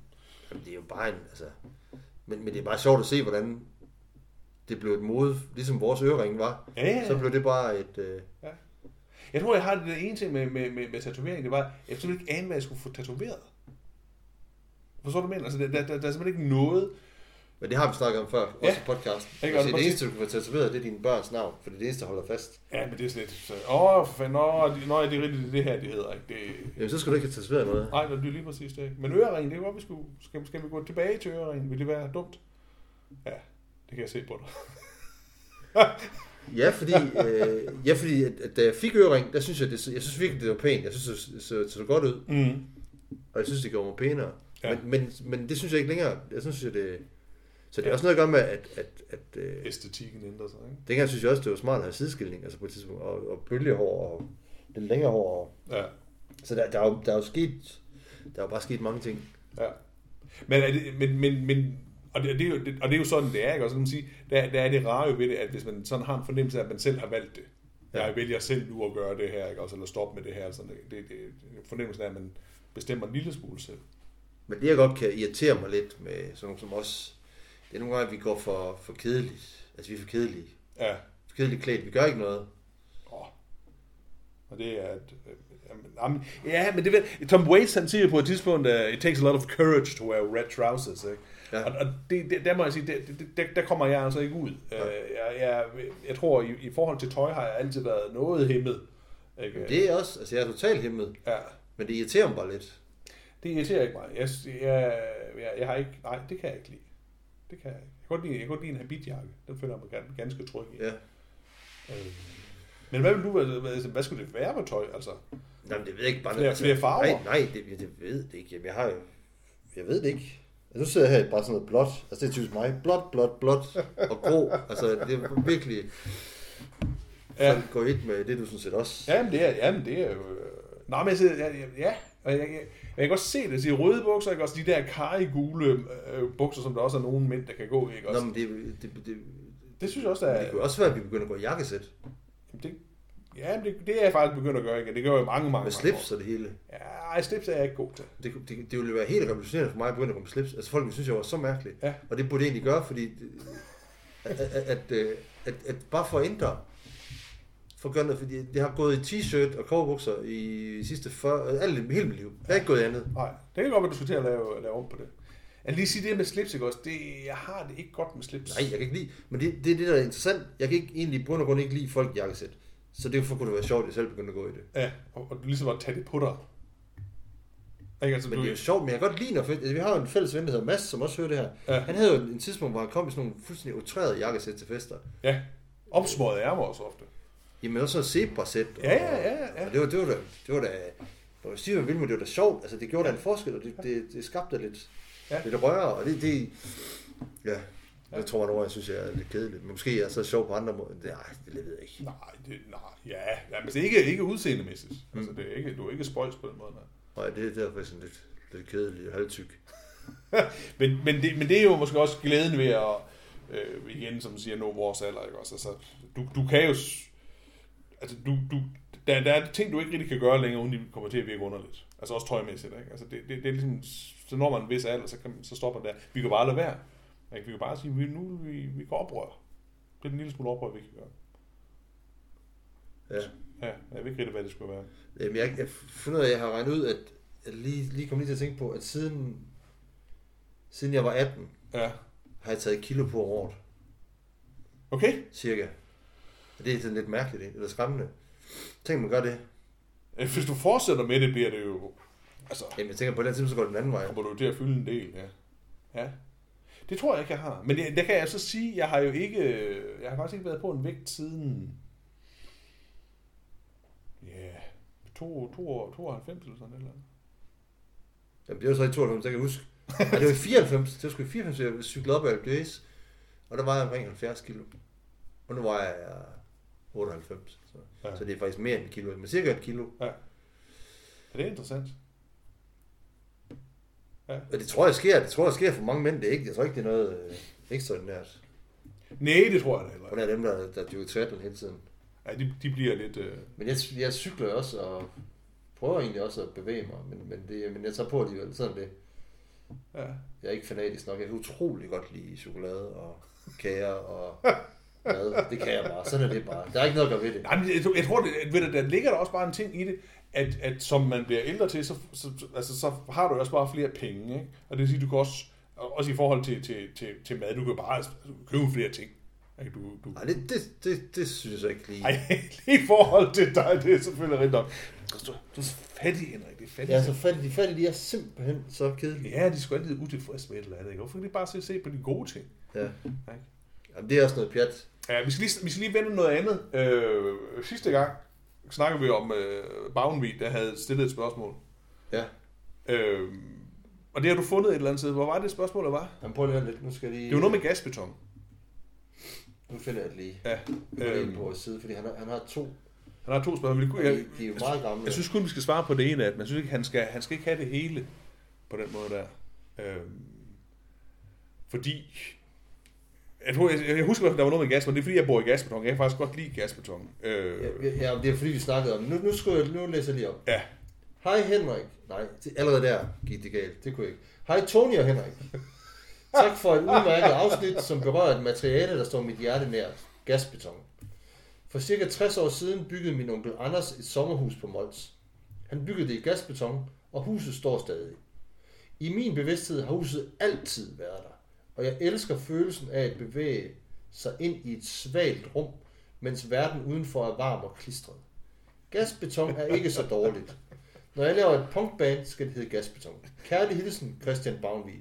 Jamen, det er jo bare en... Altså, men, men det er bare sjovt at se, hvordan det blev et mode, ligesom vores ørering var. Ja, ja, ja. Så blev det bare et... Øh, Jeg tror, jeg har det der ene ting med, med, med, med tatovering, det var, jeg simpelthen ikke anede, hvad jeg skulle få tatoveret. Forstår du, jeg mener? Altså, der, der, der, der er simpelthen ikke noget. men det har vi snakket om før, også Ja. i podcasten. Ikke? Altså, det det- eneste, du kan få tatoveret, det er dine børns navn, for det er det eneste, der holder fast. Ja, men det er sådan lidt, så, åh, for fanden, åh, de- nå, det er rigtigt, det er det her, det hedder, ikke? Det, Jamen, så skal du ikke have tatoveret noget. nej, det er lige præcis det. Men øreringen, det er godt, vi skulle, skal, skal vi gå tilbage til øreringen? Vil det være dumt? Ja, det kan jeg se på dig. *laughs* Ja, fordi, øh, ja, fordi at, at da jeg fik ørering, der synes jeg, det, jeg synes virkelig, det var pænt. Jeg synes, det så, så, så godt ud, Mm. og jeg synes, det gjorde mig pænere. Ja. Ja. Men, men, men det synes jeg ikke længere. Jeg synes, jeg, det, så det er også noget at gøre med, at, at, at øh, Æstetikken ændrer sig, ikke? dengang synes jeg også, det var smart at have sideskilning, altså på et tidspunkt, og, og bølgehår og lidt længere hår. Og, Ja. så der, der, er jo, der er jo sket, der er jo bare sket mange ting. Ja. Men, er det, men, men, men og, det, det er jo, det, og det er jo sådan, det er, ikke? Og så kan man sige, der, der er det rare jo ved det, at hvis man sådan har en fornemmelse af, at man selv har valgt det, Ja. jeg vælger selv nu at gøre det her, ikke? Også, eller stoppe med det her, sådan, det, det, det, fornemmelsen af, at man bestemmer en lille smule selv. Men det, jeg godt kan irritere mig lidt med sådan nogle som os, det er nogle gange, at vi går for, for kedeligt. Altså, vi er for kedelige. Ja. For kedeligt klædt. Vi gør ikke noget. Åh. Og det er... Et, øh, jamen, jamen, ja, men det ved, Tom Waits, han siger på et tidspunkt, uh, it takes a lot of courage to wear red trousers, ikke? Ja. Og, og det, det, der må jeg sige, det, det, der, der kommer jeg altså ikke ud. Ja. Ja. Jeg, jeg, jeg tror, i, i forhold til tøj har jeg altid været noget hæmmet. Ikke? Det er også, altså jeg er totalt hæmmet, Ja, men det irriterer mig bare lidt. det irriterer ikke mig. Jeg, jeg, jeg, jeg har ikke... Nej, det kan jeg ikke lide. Det kan jeg ikke. Jeg kan godt lide, jeg kan godt lide en habitjakke. Den føler jeg mig gan- ganske tryg i. Ja. Øh. Men hvad vil du... Hvad, hvad, skulle det være på tøj, altså? Jamen, det ved jeg ikke bare. Flere- flere farver? Nej, nej det, det ved det ikke. Jamen, jeg har jeg ved det ikke. Altså, nu sidder jeg her i bare sådan noget blåt. Altså, det er typisk mig. Blåt, blåt, blåt og grå. Altså, det er virkelig Ja. ja. gå hit med det, du sådan set også. Jamen, det er, jamen, det er jo... øh, Nå, men jeg siger, ja, ja, ja. Og jeg, jeg, jeg kan godt se det. De røde bukser, ikke? Også de der kari-gule øh, bukser, som der også er nogle mænd, der kan gå i. Ikke? Nå, Også. men det, det, det, det synes jeg også, der det er... kunne også være, at vi begynder at gå i jakkesæt. Det, ja, men det, det er jeg faktisk begyndt at gøre, ikke? Det gør jeg jo mange, mange, Med mange slips og det hele. år. Ja, slips er jeg ikke god til. Det, det, det ville være helt revolutionerende for mig at begynde at gå med slips. Altså folk ville synes, jeg var så mærkelig. Ja. Og det burde jeg egentlig gøre, fordi at, at, at, at, at, at bare for at ændre, for at gøre noget, fordi det har gået i t-shirt og coverbukser i sidste 40, alt, hele mit liv. Jeg har ikke gået i andet. Nej, det kan godt være, du skal til at lave, lave om på det. Jeg lige sige det med slips, ikke også? Det, jeg har det ikke godt med slips. Nej, jeg kan ikke lide, men det, det er det, der er interessant. Jeg kan ikke egentlig i bund og grund ikke lide folk i jakkesæt. Så derfor kunne det være sjovt, at jeg selv begyndte at gå i det. Ja, og, og ligesom at tage det på dig. Ikke, altså, Men du, det er jo sjovt, men jeg kan godt lide, når altså, vi har jo en fælles ven, der hedder Mads, som også hører det her. Ja. Han havde jo en tidspunkt, hvor han kom i sådan nogle fuldstændig outrerede jakkesæt til fester. ja, opsmøget ærmer også ofte. Jamen også zebra-sæt. og- Ja, ja, ja, ja. Og det var, det var da, det var da, når jeg siger, det var da sjovt. Altså, det gjorde da en forskel, og det, det, det skabte lidt, Ja. ja. lidt røre, og det, det ja, det tror jeg nogle, jeg synes, jeg er lidt kedeligt. Men måske er jeg så sjov på andre måder. Det, ej, det ved jeg ikke. Nej, det, nej, ja, ja men det er ikke, ikke udseendemæssigt. Mm. Altså, det er ikke, du er ikke spøjs på den måde. Nej. Nej, det er derfor sådan lidt, lidt kedeligt og halvtyk. *laughs* Men, men, det, men det er jo måske også glæden ved at, øh, igen, som siger, nå vores alder, ikke også? Altså, du, du kan jo, altså, du, du, der, der er ting, du ikke rigtig kan gøre længere, uden de kommer til at virke underligt. Altså også tøjmæssigt, ikke? Altså, det, det, det er ligesom, så når man en vis alder, så, kan, så stopper det der. Vi kan bare lade være. Ikke? Vi kan bare sige, vi, nu vi, vi går oprør. Det er den lille smule oprør, vi kan gøre. Ja. Ja, jeg ved ikke rigtig, hvad det skulle være. Jamen, jeg, jeg finder ud af, at jeg har regnet ud, at jeg lige, lige kom lige til at tænke på, at siden, siden jeg var 18, Ja. har jeg taget et kilo på året, Okay. cirka. Og det er sådan lidt mærkeligt, ikke? eller skræmmende. Tænk, man gør det. Hvis du fortsætter med det, bliver det jo... Altså, Jamen, jeg tænker, på den tid, så går det den anden vej. kommer du til at fylde en del, ja. Ja. Det tror jeg ikke, jeg har. Men det, det kan jeg så sige, jeg har jo ikke... Jeg har faktisk ikke været på en vægt siden... Ja, to, to, 92 eller sådan et eller andet. Jamen, det var så i 92, jeg kan huske. Nej, det var i 94. Det var sgu i 94, jeg cyklede op af Alpe Og der var jeg omkring 70 kilo. Og nu var jeg 98. Så, Ja. ja. så det er faktisk mere end et kilo. Men cirka et kilo. Ja, det er interessant. Ja. Og det tror jeg sker. Det tror jeg sker for mange mænd. Det er ikke, jeg tror ikke, det er noget øh, ekstraordinært. Nej, det tror jeg da heller Og ikke. der er dem, der, der dyrker triathlon hele tiden. Ja, de, de bliver lidt... Øh... Men jeg, jeg cykler også, og prøver egentlig også at bevæge mig. Men, men, det, men jeg tager på alligevel. Sådan det. Ja. Jeg er ikke fanatisk nok. Jeg kan utrolig godt lide chokolade og kager og *laughs* mad. Det kan jeg bare. Sådan er det bare. Der er ikke noget at gøre ved det. Nej, men jeg, tror- jeg tror, det, ved du, der ligger der også bare en ting i det, at, at som man bliver ældre til, så, så, altså, så har du også bare flere penge. Ikke? Og det vil sige, du kan også, også i forhold til, til, til, til mad, du kan bare købe flere ting. Ikke? Du, du, Nej, det, det, det, det synes jeg ikke lige. ej, *laughs* lige i forhold til dig, det er selvfølgelig rigtigt nok. Du, du er så fattig, Henrik. Det er fattig. Er så fattig. De fattige, de er simpelthen så kedelige. Ja, de er sgu altid utilfredse med et eller andet. Ikke? Hvorfor kan de bare se, se på de gode ting? Ja. Ikke? Jamen, det er også noget pjat. Ja, vi skal lige, vi skal lige vende noget andet. Øh, sidste gang snakkede vi om øh, Bavnvig, der havde stillet et spørgsmål. Ja. Øh, og det har du fundet et eller andet sted. Hvor var det spørgsmål, der var? Jamen, prøv lige lidt. Nu skal jeg lige... Det var noget med gasbeton. Nu finder jeg det lige. Ja. Nu er jeg Øh, inde på vores side, fordi han har, han har to. han har to spørgsmål. det Jeg, de, er jo meget gamle. jeg synes kun, vi skal svare på det ene af dem. Jeg synes ikke, han skal, han skal ikke have det hele på den måde der. Øh, fordi... Jeg, tror, jeg, jeg husker, at der var noget med gas, men det er fordi, jeg bor i gasbeton. Jeg kan faktisk godt lide gasbeton. Øh, Ja, ja, det er fordi, vi snakkede om. Nu, nu, skal jeg, nu læser jeg lige op. ja. Hej Henrik. Nej, allerede der gik det galt. Det kunne jeg ikke. Hej Tony og Henrik. Tak for et udmærket afsnit, som berører et materiale, der står mit hjerte nært. Gasbeton. For cirka 60 år siden byggede min onkel Anders et sommerhus på Mols. Han byggede det i gasbeton, og huset står stadig. I min bevidsthed har huset altid været der, og jeg elsker følelsen af at bevæge sig ind i et svagt rum, mens verden udenfor er varm og klistret. Gasbeton er ikke så dårligt. Når jeg laver et punkband, skal det hedde gasbeton. Kærlig hilsen, Christian Bavnvig.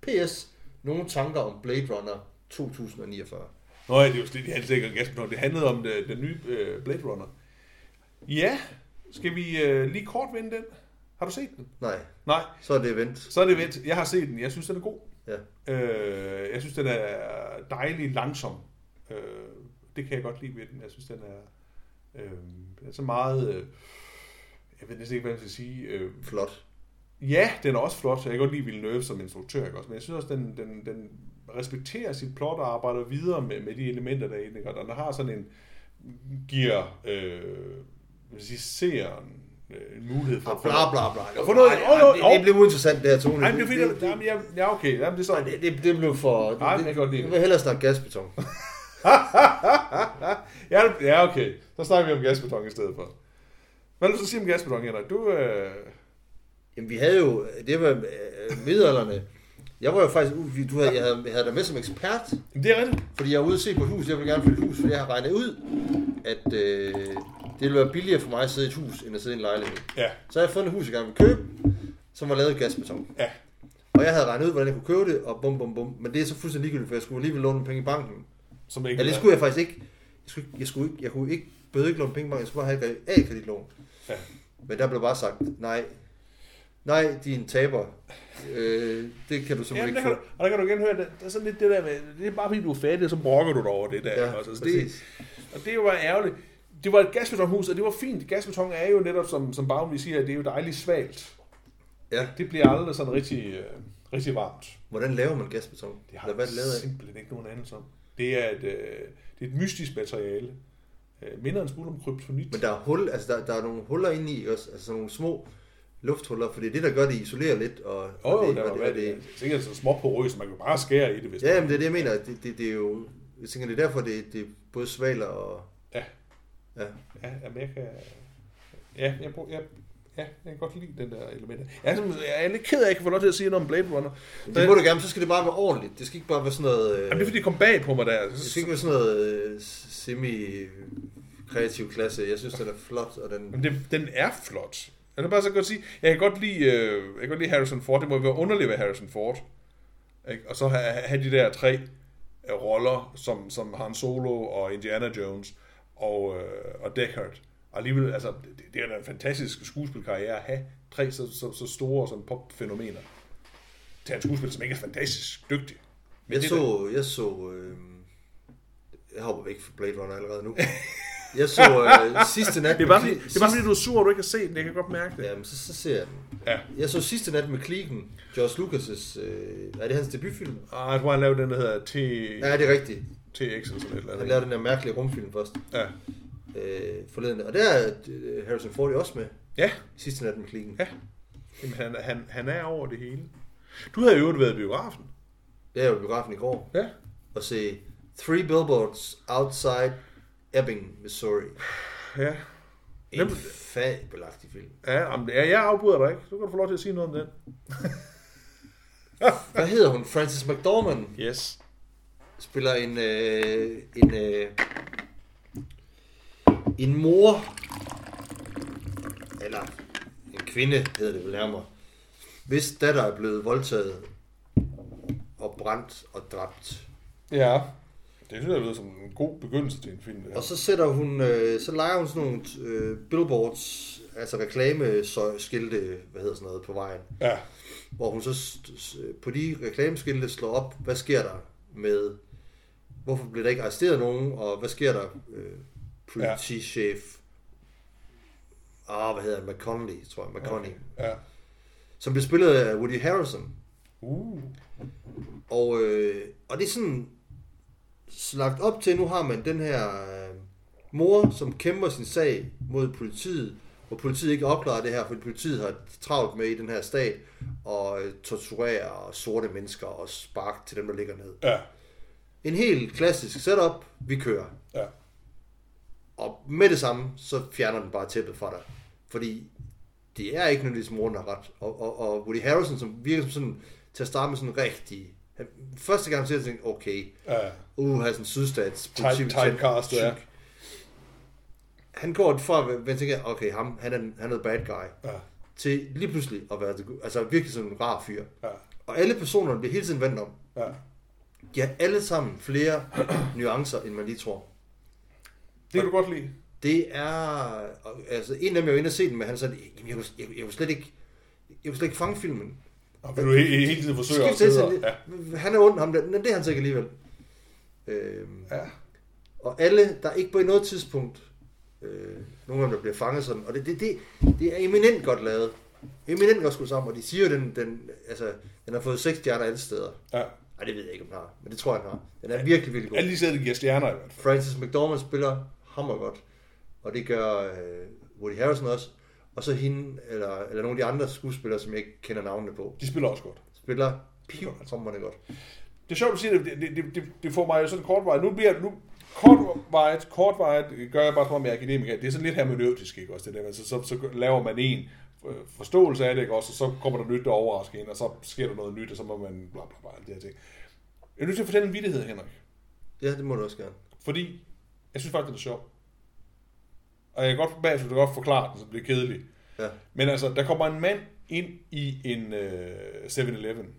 P.S. Nogle tanker om Blade Runner 2049. Nå ja, det er jo altid ikke om gasbeton. Det handlede om det, den nye øh, Blade Runner. Ja, skal vi øh, lige kort vende den? Har du set den? Nej, Nej, så er det event. så er det vent. Jeg har set den. Jeg synes, den er god. Ja. Øh, jeg synes, den er dejlig langsom. Øh, det kan jeg godt lide ved den. Jeg synes, den er, øh, den er så meget... Øh, jeg ved næsten ikke, hvad jeg skal sige. Øh, Flot. Ja, den er også flot. Jeg kan godt lide Villeneuve som instruktør, ikke også? Men jeg synes også, den, den, den respekterer sit plot og arbejder videre med, med de elementer, der er i den. ikke? Og den har sådan en, giver, øh, vil sige, seeren øh, en mulighed for... Og bla bla bla. Får noget- Ej, ej, det, det blev uinteressant, det her, Tone. Nej, det er fordi, det, jamen, jeg, ja, okay, jamen, det er sådan. det, det, det blev for... Nej, men jeg godt lide Jeg det. vil hellere snakke gasbeton. *laughs* ja, ja, okay. Så snakker vi om gasbeton i stedet for. Hvad vil du så sige om gasbeton, Henrik? Du, øh... Jamen, vi havde jo... Det var øh, middelalderne. Jeg var jo faktisk... uh, Du havde, jeg, havde, jeg havde dig med som ekspert, Jamen, det er rigtigt. fordi jeg er ude at se på et hus. Jeg vil gerne flytte et hus, fordi jeg har regnet ud, at øh, det ville være billigere for mig at sidde i et hus, end at sidde i en lejlighed. Ja, Så har jeg fundet et hus, jeg gerne vil købe, som var lavet i gasbeton. ja. Og jeg havde regnet ud, hvordan jeg kunne købe det, og bum, bum, bum. Men det er så fuldstændig ligegyldigt, for jeg skulle alligevel låne penge i banken. Som ikke Ja, det skulle jeg faktisk ikke. Jeg, skulle, jeg, skulle ikke, jeg kunne ikke, behøvede ikke låne penge i banken, jeg skulle bare have et A-kreditlån. Ja. Men der blev bare sagt, nej, nej, din taber. Øh, det kan du simpelthen Jamen, ikke få. du, og der kan du igen høre, det, der er sådan lidt det der med, det er bare fordi du er fattig, så brokker du dig over det der. Ja, også. Altså, det, og det er bare ærgerligt. Det var et gasbetonhus, og det var fint. Gasbeton er jo netop, som, som Bavn siger, det er jo dejligt svagt. Ja. Det bliver aldrig sådan rigtig, øh, rigtig varmt. Hvordan laver man gasbeton? Det har Eller hvad det lavet af? simpelthen ikke nogen anelse om. Det er et, øh, det er et mystisk materiale. Øh, minder en smule om kryptonit. Men der er, hul, altså der, der er nogle huller inde i også, altså nogle små lufthuller, for det er det, der gør, det isolerer lidt. Og, Åh, og oh, det, der og det, og det, det, sikkert så små porøst, man kan bare skære i det, hvis Ja, men det er det, jeg mener. Det, det, det er jo, jeg tænker, det er derfor, det, det er både svaler og... Ja. Ja. Ja, jamen, jeg kan... Ja, jeg, bruger, jeg, ja, jeg kan godt lide den der element. Jeg er, simpelthen- jeg er lidt ked af, at jeg kan få lov til at sige noget om Blade Runner. Men det må du gerne, så skal det bare være ordentligt. Det skal ikke bare være sådan noget... Øh, Jamen, det er fordi, det kom bag på mig der. det skal ikke være sådan noget øh, semi-kreativ klasse. Jeg synes, den er flot, og den... Men det, den er flot. Jeg vil bare så godt sige, jeg kan godt lide, øh, jeg kan godt lide Harrison Ford. Det må være underligt ved Harrison Ford. Ikke? Og så have, have de der tre øh, roller, som, som Han Solo og Indiana Jones og, øh, og Deckard. Og alligevel, altså, det, det er da en fantastisk skuespilkarriere at have tre så, så, så store sådan popfænomener til en skuespiller, som ikke er fantastisk dygtig. Men Jeg så... Jeg så... Øh, jeg hopper væk fra Blade Runner allerede nu. *laughs* Jeg så øh, sidste nat... Det er, bare med fordi, det er bare fordi, du er sur, og du ikke har set den. Jeg kan godt mærke det. Ja, men så, så ser jeg den. Ja. Jeg så sidste nat med Clegan, George Lucas' øh, er det hans debutfilm? Ah, jeg tror, han lavede den, der hedder T, Ja, det er rigtigt. TX eller sådan et eller Han andet. lavede den der mærkelige rumfilm først. Ja. øh, forleden. Og der er øh, Harrison Ford også med. Ja. Sidste nat med klikken. Ja. Jamen, han, han, han er over det hele. Du havde jo været i biografen. Jeg var i biografen i går Ja. og se Three Billboards Outside Ebbing, Missouri. Ja. En fabelagtig film. Ja, jamen, ja, jeg afbryder dig ikke. Du kan du få lov til at sige noget om den. *laughs* Hvad hedder hun? Frances McDormand Yes. spiller en, øh, en, øh, en mor, eller en kvinde hedder det vel nærmere, hvis datter er blevet voldtaget og brændt og dræbt. Ja. Det synes jeg lyder som en god begyndelse til en film. det her. Og så sætter hun, øh, så leger hun sådan nogle øh, billboards, altså reklameskilte, hvad hedder sådan noget, på vejen. Ja. Hvor hun så på de reklameskilte slår op, hvad sker der med, hvorfor bliver der ikke arresteret nogen, og hvad sker der, øh, politichef, ah, hvad hedder han, McConaughey, tror jeg, McConaughey, Ja. som bliver spillet af Woody Harrelson. Uh. Og, øh, og det er sådan lagt op til, nu har man den her øh, mor, som kæmper sin sag mod politiet, hvor politiet ikke opklarer det her, fordi politiet har travlt med i den her stat og øh, torturerer sorte mennesker og spark til dem, der ligger ned. Ja. En helt klassisk setup, vi kører. Ja. Og med det samme, så fjerner den bare tæppet fra dig. Fordi det er ikke nødvendigvis moren, der har ret. Og, og, og Woody Harrelson, som virker som sådan, til at starte med sådan rigtig... Første gang, jeg tænkte, okay, Ja. uh, har sådan en sydstats Tight, typecast, ja. Han går fra, at man tænker, okay, ham, han er, han er the bad guy, Ja. til lige pludselig at være altså virkelig sådan en rar fyr. Ja. Og alle personerne bliver hele tiden vendt om. Ja. De har alle sammen flere *clears throat* nuancer, end man lige tror. Det kan du godt lide. Det er... Altså, en af dem, jeg var inde og se den med, han sagde, "Jamen, jeg kunne, jeg, jeg kunne slet ikke... Jeg kunne slet ikke fange filmen. Og vil du he- hele tiden forsøge at sidde ja. Han er ondt, ham der. Men det er han så ikke alligevel. Øhm, Ja. og alle, der er ikke på noget tidspunkt Øh, nogle af dem, der bliver fanget sådan. Og det, det, det, det er eminent godt lavet. Eminent godt skudt sammen, og de siger jo, den, den, altså, den har fået seks stjerner alle steder. Ja. Ej, det ved jeg ikke, om den har, men det tror jeg, den har. Den er virkelig, virkelig god. Alle de steder, der giver stjerner i hvert fald. Francis McDormand spiller hammer godt, og det gør øh, Woody Harrelson også. Og så hende, eller, eller nogle af de andre skuespillere, som jeg ikke kender navnene på, De spiller også godt. spiller pivhamrende godt. Det er sjovt, du siger det. Det, det, det, får mig jo sådan kortvarigt. Nu bliver nu kortvarigt, kortvarigt gør jeg bare som om jeg er akademiker. Det er sådan lidt hermeneutisk, ikke også? Det der. Altså, så, så, laver man en øh, forståelse af det, ikke også? Og så kommer der nyt, der overrasker en, og så sker der noget nyt, og så må man bla bla bla, alt det her ting. Jeg er nødt til at fortælle en vittighed, Henrik. Ja, det må du også gerne. Fordi jeg synes faktisk, det er sjovt. Og jeg kan godt, bagefter kan godt forklare den, så det bliver kedeligt. Ja. Men altså, der kommer en mand ind i en øh, 7-Eleven,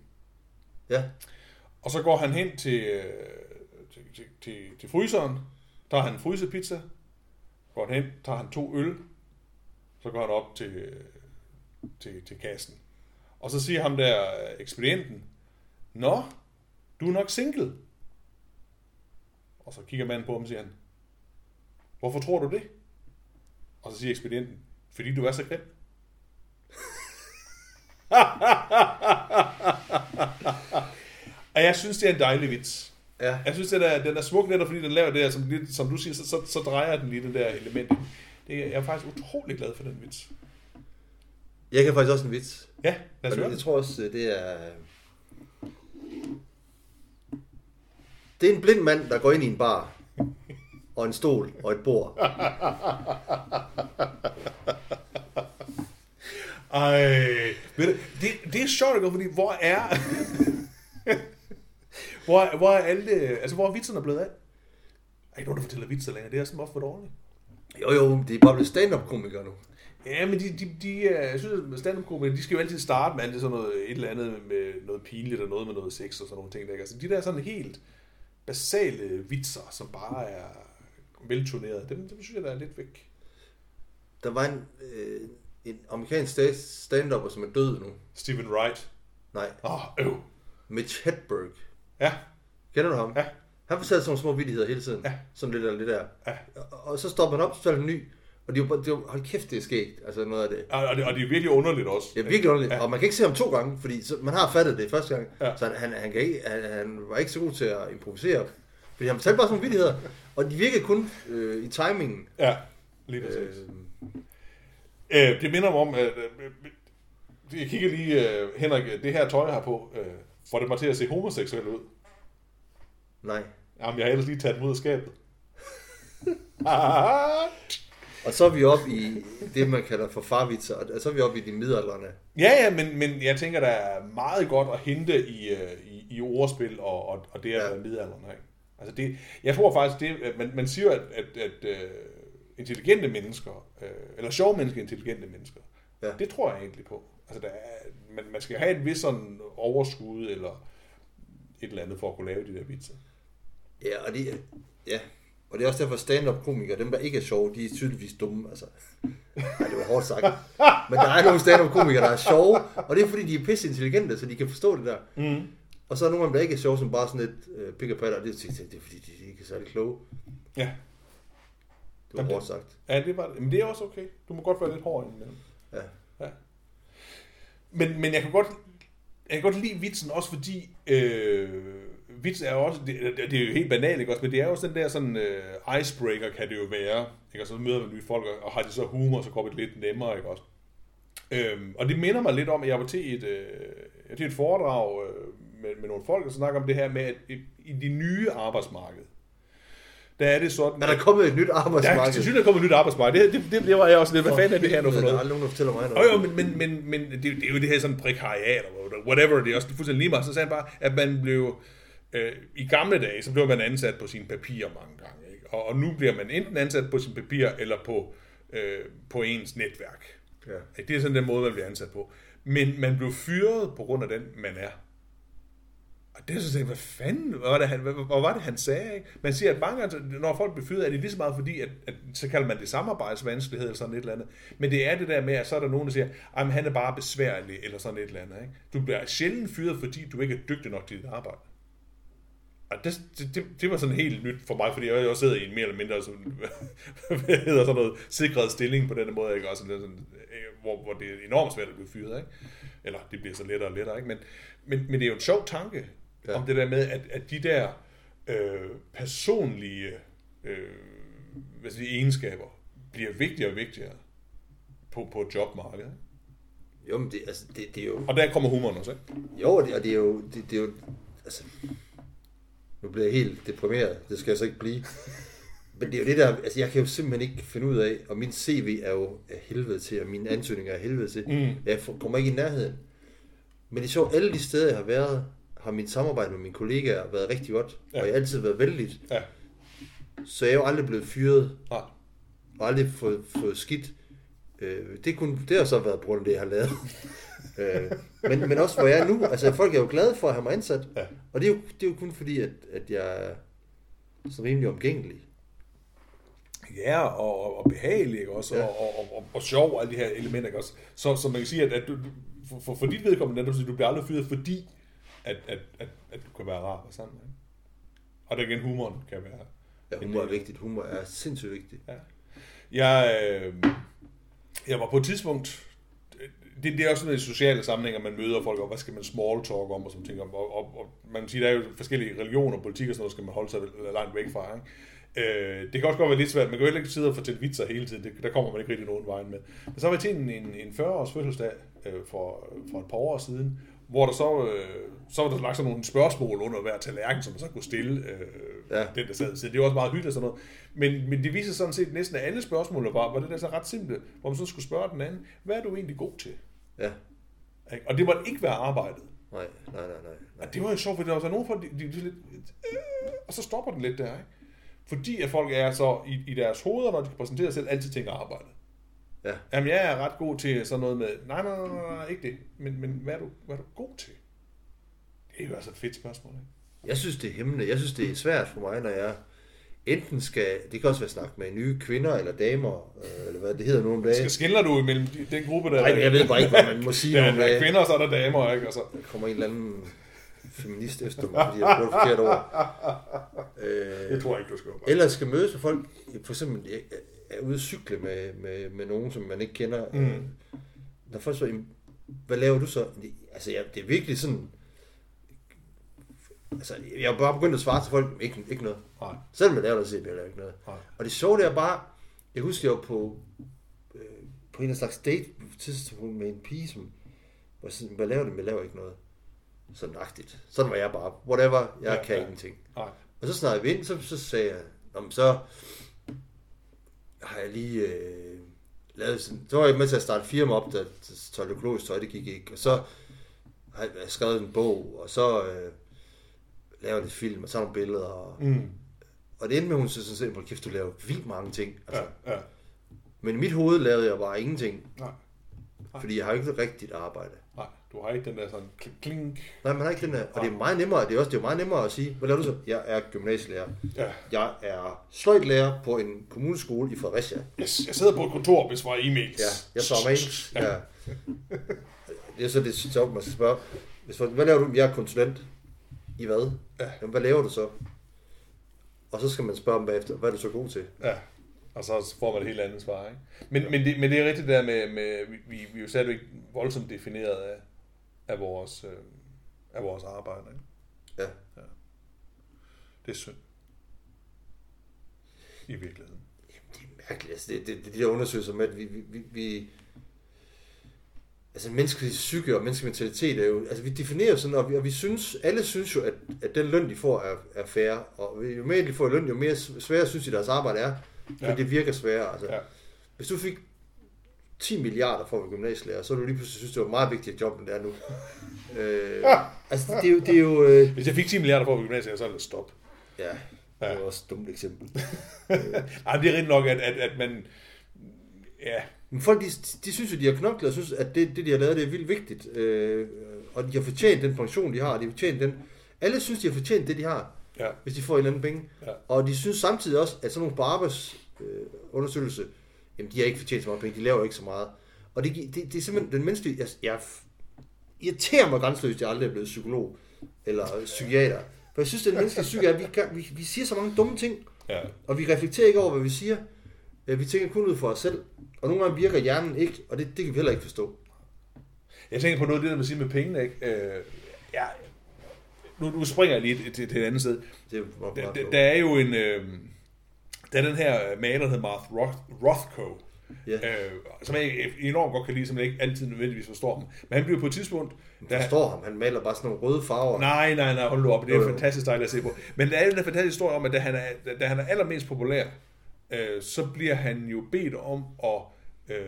Ja, og så går han hen til, øh, til, til, til, til fryseren, tager han en frysepizza, går han hen, tager han to øl, så går han op til, øh, til, til kassen. Og så siger ham der øh, ekspedienten, Nå, du er nok single. Og så kigger manden på ham og siger han, Hvorfor tror du det? Og så siger ekspedienten, fordi du er så grim. *laughs* og jeg synes, det er en dejlig vits. ja. Jeg synes, den er, den er smuk netop, fordi den laver det der, som, som du siger, så, så, så drejer den lige det der element. Det, jeg er faktisk utrolig glad for den vits. Jeg kan faktisk også en vits. Ja, lad os høre jeg tror også, det er... Det er en blind mand, der går ind i en bar. Og en stol og et bord. Ej, ved du, det, det er sjovt, fordi hvor er... hvor, hvor er alle... Altså, hvor er vitserne blevet af? Er ikke nogen, der fortæller vitser længere. Det er sådan ofte for dårligt. Jo jo, det er bare blevet stand-up-komikere nu. Ja, men de, de, de øh, jeg synes, at stand up de skal jo altid starte med alt det sådan noget, et eller andet med noget pinligt og noget med noget sex og sådan nogle ting. Der. Altså, de der sådan helt basale vitser, som bare er velturnerede, dem, dem synes jeg, der er lidt væk. Der var en, øh, en amerikansk sta- stand-upper, som er død nu. Steven Wright. Nej, Åh, oh, øv. Mitch Hedberg. Ja, Kender du ham? Ja. Han fortalte sådan nogle små vittigheder hele tiden. Ja. Sådan lidt eller lidt der. Ja. Og, og så stopper han op, så fortæller han ny. Og det er jo det er jo, hold kæft, det er skægt. Altså noget af det. og, og, det, og det er virkelig underligt også. Det er virkelig underligt. Ja. Ja. Og man kan ikke se ham to gange, fordi så, man har fattet det første gang. Ja. Ja. Så han, han, han, kan ikke, han, han, var ikke så god til at improvisere. Fordi han fortalte bare sådan nogle vittigheder. Og de virkede kun øh, i timingen. Ja, lige præcis. Øh, Øh, det minder mig om, at øh, jeg kigger lige, øh, Henrik, det her tøj, jeg har på, øh, får det mig til at se homoseksuel ud. nej. Jamen, jeg har ellers lige taget dem ud af skabet. *laughs* Og så er vi oppe i det, man kalder for farvitser. Og så er vi oppe i de midaldrende. Ja, ja, men, men jeg tænker, der er meget godt at hente i, øh, i, i ordspil og, og, og det at Ja. være midalderen. Ikke? Altså det, jeg tror faktisk, det, at man, man siger, at, at, at uh, intelligente mennesker, uh, eller sjove mennesker, intelligente mennesker, Ja. det tror jeg egentlig på. Altså der er, man, man skal have et vis sådan overskud eller et eller andet for at kunne lave de der vitser. Ja, og det, ja. Og det er også derfor stand-up-komikere, dem der ikke er sjove, de er tydeligvis dumme. Altså. Ej, det var hårdt sagt. Men der er nogle stand-up-komikere, der er sjove, og det er fordi, de er pisse intelligente, så de kan forstå det der. Mm. Og så er nogle af dem, der ikke er sjove, som bare sådan lidt øh, pick patter, og det, det, det er fordi, de ikke er særlig kloge. Ja. Det var Jamen, hårdt sagt. ja, det var det. Men det er også okay. Du må godt være lidt hård indimellem. Ja. Ja. Men, men jeg kan godt, jeg kan godt lide vitsen også, fordi øh, vits er også, det, det er jo helt banalt, ikke også, men det er jo også den der sådan øh, icebreaker, kan det jo være, ikke? Og så møder man nye folk, og, har de så humor, så går det lidt nemmere, ikke også. Øhm, og det minder mig lidt om, at jeg var til et, øh, til et foredrag øh, med, med nogle folk, og snakker om det her med, at i, de nye arbejdsmarked, der er det sådan... Er der kommet et nyt der er arbejdsmarked? synes, der kommer et nyt arbejdsmarked. Det, det, det, det var jeg også lidt. Hvad fanden er det her nu for Der er noget? aldrig nogen, der fortæller mig noget. jo, men, men, men, men det, det, er jo det her sådan prekariat, eller whatever, det er også fuldstændig lige meget. Så sagde han bare, at man blev, øh, i gamle dage, så blev man ansat på sine papirer mange gange. Ikke? Og, og nu bliver man enten ansat på sine papirer, eller på, øh, på ens netværk. Ja. Det er sådan den måde, man bliver ansat på. Men man blev fyret på grund af den, man er. Det er så sagde, jeg, hvad fanden, hvad var det, han, hvad, hvad var det, han sagde? Ikke? Man siger, at mange gange, når folk bliver fyret, er det lige så meget fordi, at, at, så kalder man det samarbejdsvanskelighed eller sådan et eller andet. Men det er det der med, at så er der nogen, der siger, at han er bare besværlig eller sådan et eller andet. Ikke? Du bliver sjældent fyret, fordi du ikke er dygtig nok til dit arbejde. Og det, det, det, var sådan helt nyt for mig, fordi jeg også sidder i en mere eller mindre sådan, *laughs* hvad hedder sådan noget, sikret stilling på den måde, ikke? Også sådan, sådan, øh, hvor, hvor det er enormt svært at blive fyret, ikke? Eller det bliver så lettere og lettere, ikke? Men, men, men det er jo en sjov tanke, ja. om det der med, at, at de der øh, personlige øh, hvad siger, egenskaber bliver vigtigere og vigtigere på, på jobmarkedet. Jo, men det, altså, det, det er jo... Og der kommer humoren også, ikke? Jo, og det, og det er jo... Det, det er jo altså, nu bliver jeg helt deprimeret. Det skal jeg så ikke blive. Men det er jo det der... Altså, jeg kan jo simpelthen ikke finde ud af, og min CV er jo af helvede til, og mine ansøgninger er helvede til. Mm. Jeg kommer ikke i nærheden. Men det er sjovt, alle de steder, jeg har været, har mit samarbejde med mine kollegaer været rigtig godt, ja. og jeg har altid været vældigt. Ja. Så jeg er jo aldrig blevet fyret, ja. og aldrig fået, fået skidt. Øh, det, kunne, det har så været på grund af det, jeg har lavet. *laughs* øh, men, men også hvor jeg er nu. Altså folk er jo glade for at have mig ansat. Ja. Og det er, jo, det er jo kun fordi, at, at jeg er så rimelig omgængelig. Ja, og, og behagelig, ikke også? Ja. Og, og, og, og, sjov, alle de her elementer, ikke også? Så, så man kan sige, at, at du, for, for, for dit vedkommende, at du, du bliver aldrig fyret, fordi at, at, at, at du kan være rar og sammen. Ikke? Og der igen, humoren kan være... Ja, humor er vigtigt. Humor er sindssygt vigtigt. Ja. Jeg, øh, jeg var på et tidspunkt, det, det er også sådan i sociale sammenhænge, man møder folk, og hvad skal man small talk om, og sådan ting. Og, og, og man kan sige, der er jo forskellige religioner politik og sådan noget, skal man holde sig langt væk fra. Ikke? Øh, det kan også godt være lidt svært, man kan jo ikke sidde og fortælle vitser hele tiden, det, der kommer man ikke rigtig nogen vej med. Men så var vi til en, en, en 40-års fødselsdag øh, for, for et par år siden, hvor der så, øh, så var der lagt sådan nogle spørgsmål under hver tallerken, som man så kunne stille øh, ja. den, der sad. Så det var også meget hyggeligt og sådan noget. Men, men det viser sådan set næsten, at alle spørgsmål var, var det der så ret simple, hvor man så skulle spørge den anden, hvad er du egentlig god til? Ja. Og det måtte ikke være arbejdet. Nej, nej, nej, nej. Og det var jo sjovt, for der var så nogen, for de, de, de, lidt, øh, og så stopper den lidt der, ikke? Fordi at folk er så i, i deres hoveder, når de kan præsentere sig selv, altid tænker arbejde. Ja. Jamen, jeg er ret god til sådan noget med, nej, nej, nej, nej, nej ikke det. Men, men hvad, er du, hvad er du god til? Det er jo altså et fedt spørgsmål, ikke? Jeg synes, det er hemmende. Jeg synes, det er svært for mig, når jeg enten skal, det kan også være snak med nye kvinder eller damer, øh, eller hvad det hedder nogle dage. Skal skiller du imellem den gruppe, der... Nej, jeg ved bare ikke, hvad man må sige. *laughs* der, der er kvinder, så er der damer, ikke? Altså. Der kommer en eller anden feminist efter mig, fordi jeg bruger et forkert ord. Øh, *laughs* jeg tror ikke, du skal bare. Eller skal mødes med folk, for eksempel er ude at cykle med, med, med nogen, som man ikke kender. Mm. Når folk så, hvad laver du så? Altså, ja, det er virkelig sådan, altså, jeg har bare begyndt at svare til folk, ikke, ikke noget. Nej. Selvom jeg laver noget CB, jeg ikke noget. Nej. Og det sjove det er bare, jeg husker, jeg var på, øh, på en slags date tidspunkt med en pige, som var sådan, hvad laver du? Jeg laver ikke noget. Sådan agtigt. Sådan var jeg bare. Whatever, jeg ja, kan ja. ingenting. Nej. Og så snakkede vi ind, så, så sagde jeg, så har jeg lige øh, lavet sådan, så var jeg med til at starte firma op, da tøj økologisk tøj, det gik ikke. Og så har jeg skrevet en bog, og så øh, laver lidt film, og så nogle billeder. Og, mm. og det endte med, at hun synes sådan set, kæft, du laver vildt mange ting. Altså. Ja, ja. Men i mit hoved lavede jeg bare ingenting. Nej. Nej. Fordi jeg har ikke rigtigt arbejde. Du har ikke den der sådan klink. Nej, man har ikke den der. Og det er meget nemmere, det er også det er meget nemmere at sige, hvad laver du så? Jeg er gymnasielærer. Ja. Jeg er sløjtlærer på en kommuneskole i Fredericia. Yes, jeg sidder på et kontor, hvis var e-mails. Ja, jeg svarer mails. Ja. ja. det er så det sjovt, man skal spørge. Hvis, hvad laver du? Jeg er konsulent. I hvad? Ja. Jamen, hvad laver du så? Og så skal man spørge dem bagefter, hvad er du så god til? Ja, og så får man et helt andet svar, ikke? Men, ja. men, det, men det er rigtigt der med, med vi, vi er jo stadigvæk voldsomt defineret af, af, vores, øh, af vores arbejde, ikke? Ja. ja. Det er synd. I virkeligheden. Jamen, det er mærkeligt. Altså, det, det, det, de der undersøgelser med, at vi, vi, vi, vi altså menneskelig psyke og menneskelig mentalitet er jo, altså vi definerer sådan, og vi, og vi synes, alle synes jo, at, at den løn, de får, er, er fair, og jo mere de får løn, jo mere sværere synes de, deres arbejde er, for ja. det virker sværere. Altså, ja. Hvis du fik 10 milliarder for at være gymnasielærer, så ville du lige pludselig synes, det var meget vigtigt job, end det er nu. *laughs* øh. Altså, det er jo... Det er jo øh... Hvis jeg fik 10 milliarder for at være gymnasielærer, så ville det stoppe. Ja, det er også et dumt eksempel. *laughs* Nej, det er rigtig nok, at, at, at man... Ja, men folk, de, de synes jo, de har knoklet og synes, at det, det, de har lavet, det er vildt vigtigt. Øh, og de har fortjent den pension, de har. De har fortjent den. Alle synes, de har fortjent det, de har, ja. hvis de får en eller anden penge. Ja. Og de synes samtidig også, at sådan nogle på arbejdsundersøgelse, øh, jamen de har ikke fortjent så meget penge, de laver ikke så meget. Og det, det, det er simpelthen den menneskelige... Jeg, jeg irriterer mig grænseløst, at jeg aldrig er blevet psykolog eller psykiater. For jeg synes, det er den menneskelige psyke, at vi, kan, vi, vi siger så mange dumme ting, Ja. og vi reflekterer ikke over, hvad vi siger. Vi tænker kun ud for os selv, og nogle gange virker hjernen ikke, og det, det kan vi heller ikke forstå. Jeg tænker på noget af det, der man siger med pengene, ikke? Øh, ja, nu, nu springer jeg lige til, til et andet sted. Det var Der, der er jo en... Øh, der er den her maler, der hedder Marth Roth, Rothko, Ja. øh, som jeg enormt godt kan lide, som jeg ikke altid nødvendigvis forstår ham. Men han bliver på et tidspunkt... Jeg forstår ham, han maler bare sådan nogle røde farver. Nej, nej, nej, hold nu op. Det Jo, er jo. fantastisk dejligt at se på. Men der er jo en fantastisk historie om, at da han er, da han er allermest populær, øh, så bliver han jo bedt om at, øh,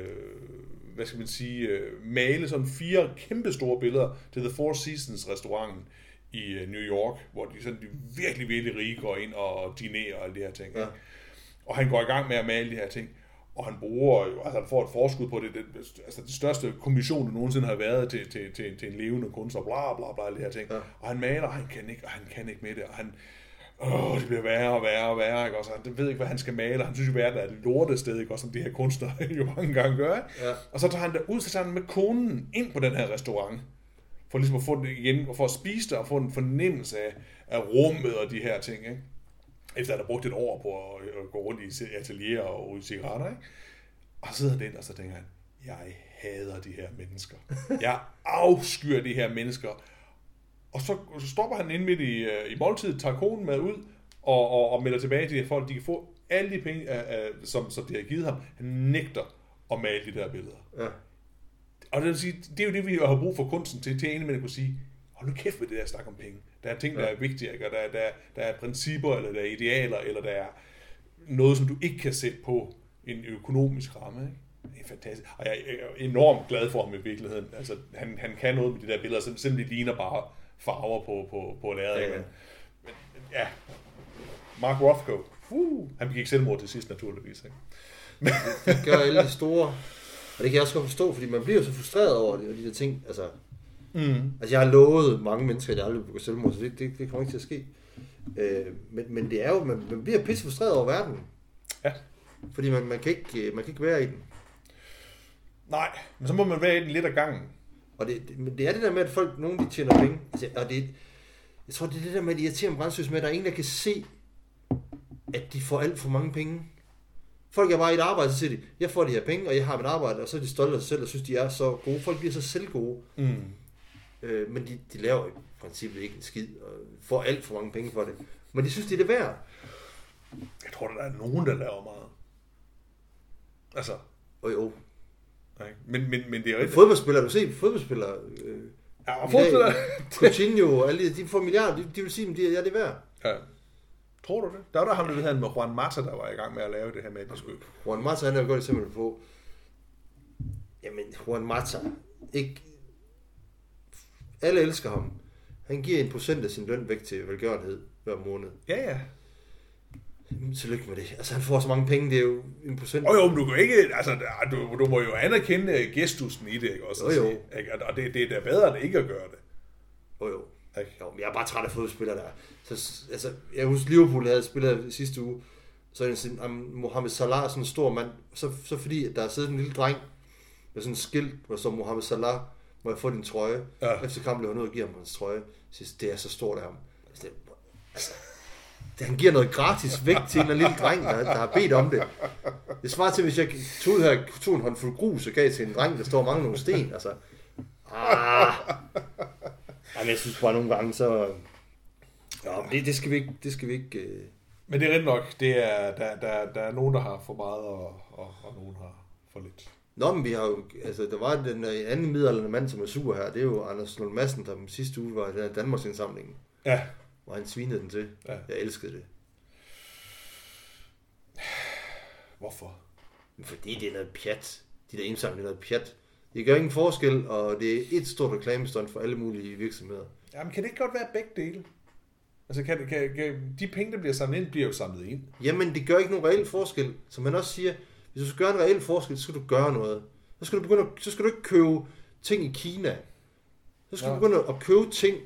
hvad skal man sige, øh, male sådan fire kæmpe store billeder til The Four Seasons restauranten i øh, New York, hvor de sådan de virkelig, virkelig rige går ind og dinerer og alle de her ting. Ja. Ja. Og han går i gang med at male de her ting. Og han bruger jo, altså han får et forskud på det, det, altså det største kommission, der nogensinde har været til, til, til, til en levende kunstner, bla bla bla, alle de her ting. Ja. Og han maler, og han kan ikke, og han kan ikke med det, og han, åh, det bliver værre og værre og værre, ikke? Og så han ved ikke, hvad han skal male, og han synes jo, verden er et lortested, ikke? Også som de her kunstnere *laughs* jo mange gange gør, ikke? Ja. Og så tager han der ud, han med konen ind på den her restaurant, for ligesom at få det igen, og for at spise det, og få en fornemmelse af, af rummet og de her ting, ikke? Efter at have brugt et år på at, at gå rundt i atelier og ryge cigaretter, ikke? Og så sidder han ind, og så tænker han, jeg hader de her mennesker. Jeg afskyr de her mennesker. Og så, så stopper han ind midt i, øh, i måltid, tager konen med ud, og, og, og melder tilbage til de her folk, de kan få alle de penge, øh, øh, som, som de har givet ham. Han nægter at male de der billeder. Ja. Og det, vil sige, det er jo det, vi har brug for kunsten til, til at egentlig kunne sige, hold nu kæft med det der snak om penge. Der er ting, der Ja. er vigtige, ikke? og der, er- der, er- der er principper, eller der er idealer, eller der er noget, som du ikke kan sætte på en økonomisk ramme. Ikke? Det er fantastisk. Og jeg er enormt glad for ham i virkeligheden. Altså, han, han kan noget med de der billeder, selvom de ligner bare farver på, på, på lærredet. Ja, Ja. Men, men, ja. Mark Rothko. Uh, han begik selvmord til sidst, naturligvis. Ikke? Det gør alle de store. Og det kan jeg også godt forstå, fordi man bliver så frustreret over det, og de der ting. Altså, Mm. altså jeg har lovet mange mennesker, at jeg aldrig vil begå selvmord, så det, det, det kommer ikke til at ske. Øh, men, men det er jo, man, man bliver pisse frustreret over verden. Ja. Fordi man, man, kan ikke, øh, man kan ikke være i den. Nej, men så må man være i den lidt af gangen. Og det, det, men det er det der med, at folk, nogen de tjener penge. Altså, og det, jeg tror, det er det der med, at de irriterer brændsøs med, at der er ingen, der kan se, at de får alt for mange penge. Folk er bare i et arbejde, så siger de, jeg får de her penge, og jeg har mit arbejde, og så er de stolte af sig selv, og synes, de er så gode. Folk bliver så selvgode. Mm. Øh, men de, de laver i princippet ikke en skid, og får alt for mange penge for det. Men de synes, det er det værd. Jeg tror, der er nogen, der laver meget. Altså, Og jo, ikke? Men, men, men det er jo ikke... fodboldspillere, du ser fodboldspillere, øh, Ja, og dag, Coutinho og alle de, de får milliarder, de, de vil sige, at de, ja, det er værd. Ja. Tror du det? Der var der ham, der havde med Juan Mata, der var i gang med at lave det her med, at de skulle... Juan Mata, han er jo godt eksempel på, jamen, Juan Mata, ikke, alle elsker ham. Han giver en procent af sin løn væk til velgørenhed hver måned. Ja, ja. Tillykke med det. Altså, han får så mange penge, det er jo en procent. Og jo, men du kan ikke... Altså, der- du, du må jo anerkende gestusen i det, ikke? Også at Jo, jo. sige, ikke? Og det, det er da bedre, end ikke at gøre det. Jo, jo. Ikke? Jo, men jeg er bare træt af fodboldspillere der. Så, altså, jeg husker, Liverpool havde spillet sidste uge, så er sådan, om Mohamed Salah er sådan en stor mand, så, så fordi at der er siddet en lille dreng med sådan en skilt, hvor står Mohamed Salah, må jeg få din trøje. Ja. Efter kampen løber han ud og giver ham hans trøje. Synes, det er så stort af ham. Altså, det, altså, det, han giver noget gratis væk til en eller anden lille dreng, der, der har bedt om det. Det svarer til, hvis jeg tog, ud her, tog en håndfuld grus og gav til en dreng, der står og mangler nogle sten. Altså, ah. Jamen, jeg synes bare nogle gange, så... Ja, det, det skal vi ikke... Det skal vi ikke øh... Men det er rigtigt nok. Det er, der, der, der er nogen, der har for meget, og, og, og nogen har for lidt. Nå, men vi har jo... Altså, der var den øh, anden midaldrende mand, som er sur her. Det er jo Anders Lund Madsen, der sidste uge var i Danmarks indsamling, Ja, hvor han svinede den til. Ja. Jeg elskede det. hvorfor? Fordi det er noget pjat. De der indsamlinger er noget pjat. Det gør ingen forskel, og det er et stort reklamestunt for alle mulige virksomheder. Jamen, kan det ikke godt være begge dele? Altså, kan, kan, kan, de penge, der bliver samlet ind, bliver jo samlet ind. Jamen, det gør ikke nogen reel forskel. Som han også siger, hvis du skal gøre en reel forskel, så skal du gøre noget. Så skal du, begynde at, så skal du ikke købe ting i Kina. Så skal Ja. du begynde at købe ting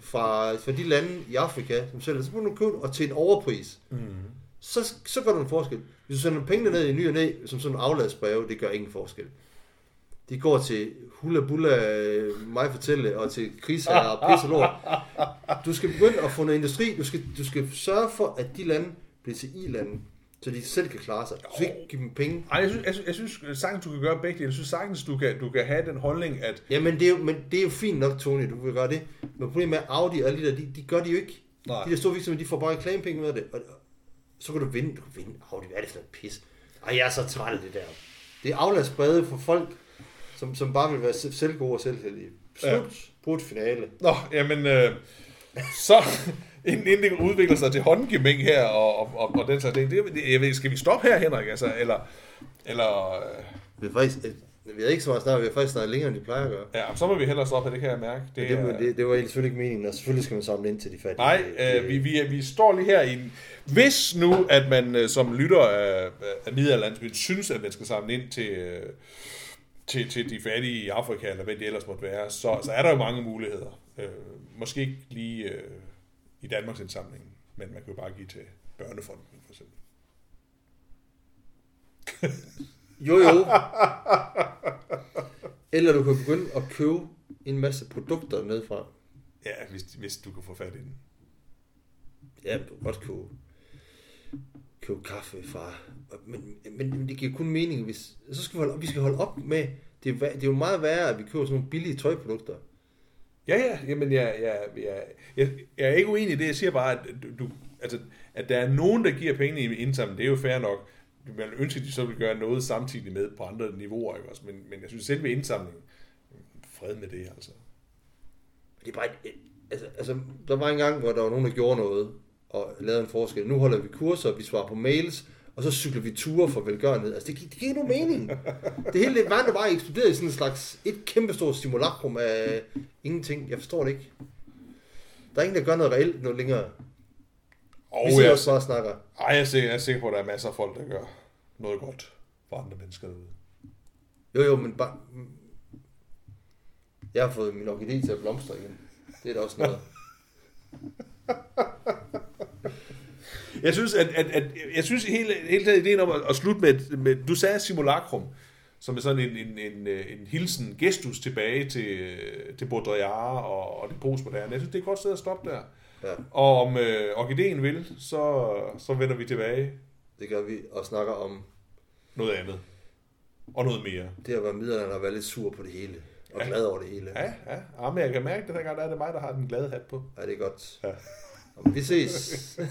fra, fra de lande i Afrika, som sælger. Så begynder du købe og til en overpris. Mm. Så, så gør du en forskel. Hvis du sender pengene ned i ny og næ, som sådan en afladsbreve, det gør ingen forskel. de går til hula bulla, øh, mig fortælle, og til krigsherrer og *laughs* pisse lort. Du skal begynde at få noget industri. Du skal, du skal sørge for, at de lande bliver til i-lande, så de selv kan klare sig. Du skal ikke give dem penge. Ej, jeg synes, jeg synes, jeg synes sagtens, du kan gøre begge dele. Jeg synes sagtens, du kan, du kan have den holdning, at... Jamen, det er jo, men det er jo fint nok, Tony, du vil gøre det. Men problemet er, Audi og alle de der, de, de gør det jo ikke. Nej. De der store virksomheder, de får bare reklamepenge med det. Og, og, så kan du vinde. Du kan vinde Audi. Hvad er det for noget pis? Ej, jeg er så træt af det der. Det er afladsbrede for folk, som, som bare vil være selv- selv gode og selvheldige. Slut. Ja. Ja. Brudt finale. Nå, jamen, øh, så inden, inden det udvikler sig til håndgemæng her, og, og, og, og den slags ting, det, det, jeg ved, skal vi stoppe her, Henrik? Altså, eller, eller øh, Vi har faktisk, øh, vi har ikke så meget snart, vi har faktisk snart længere, end de plejer at gøre. ja, så må vi hellere stoppe det kan jeg mærke. Det, det, det, det var selvfølgelig ikke meningen, og selvfølgelig skal man samle ind til de fattige. Nej, Det- øh, vi, vi, vi står lige her i en... Hvis nu, at man øh, som lytter af, af middelalderlandsbyen synes, at man skal samle ind til, øh, til, til de fattige i Afrika, eller hvad det ellers måtte være, så, så er der jo mange muligheder. Øh, måske ikke lige øh, i Danmarks indsamling, men man kan jo bare give til Børnefonden, for eksempel. Jo, jo. Eller du kan begynde at købe en masse produkter nedfra. Ja, hvis, hvis du kan få fat i den. Ja, du kan godt købe, købe kaffe fra... Men, men, men det giver kun mening, hvis... Så skal vi, holde, vi skal holde op med... Det er, det er jo meget værre, at vi køber sådan nogle billige tøjprodukter. Ja, ja, jamen jeg, jeg, jeg, jeg, jeg er ikke uenig i det, jeg siger bare, at, du, altså, at der er nogen, der giver penge i indsamling, det er jo fair nok. Man ønsker, at de så vil gøre noget samtidig med på andre niveauer, ikke også? Men, men jeg synes selv ved fred med det, altså. Det er bare... Altså, altså, der var en gang, hvor der var nogen, der gjorde noget og lavede en forskel. Nu holder vi kurser, vi svarer på mails, og så cykler vi ture for velgørenhed. Altså, det, gi- det giver ikke nogen mening. Det hele det verden er bare eksploderet i sådan en slags et kæmpestort simulakrum af ingenting. Jeg forstår det ikke. Der er ingen, der gør noget reelt noget længere. Og Vi sidder jeg, også bare og snakker. ej, jeg, er sikker, jeg er sikker på, at der er masser af folk, der gør noget godt for andre mennesker derude. Jo, jo, men bare... Jeg har fået min orkidé til at blomstre igen. Det er da også noget. *laughs* Jeg synes, at, at, at jeg synes hele, hele tiden ideen om at, at slutte med, med, du sagde simulacrum, som er sådan en, en, en, en hilsen, gestus tilbage til, til Baudrillard og, og det postmoderne. Jeg synes, det er et godt sted at stoppe der. Ja, Og om øh, orkideen vil, så, så vender vi tilbage det gør vi og snakker om noget andet. Og noget mere. det at være middelalderen og være lidt sur på det hele. Og Ja. glad over det hele. Ja, ja. ja men jeg kan mærke, at den her gang der er det mig, der har den glade hat på. Ja, det er godt. Ja. this is *laughs*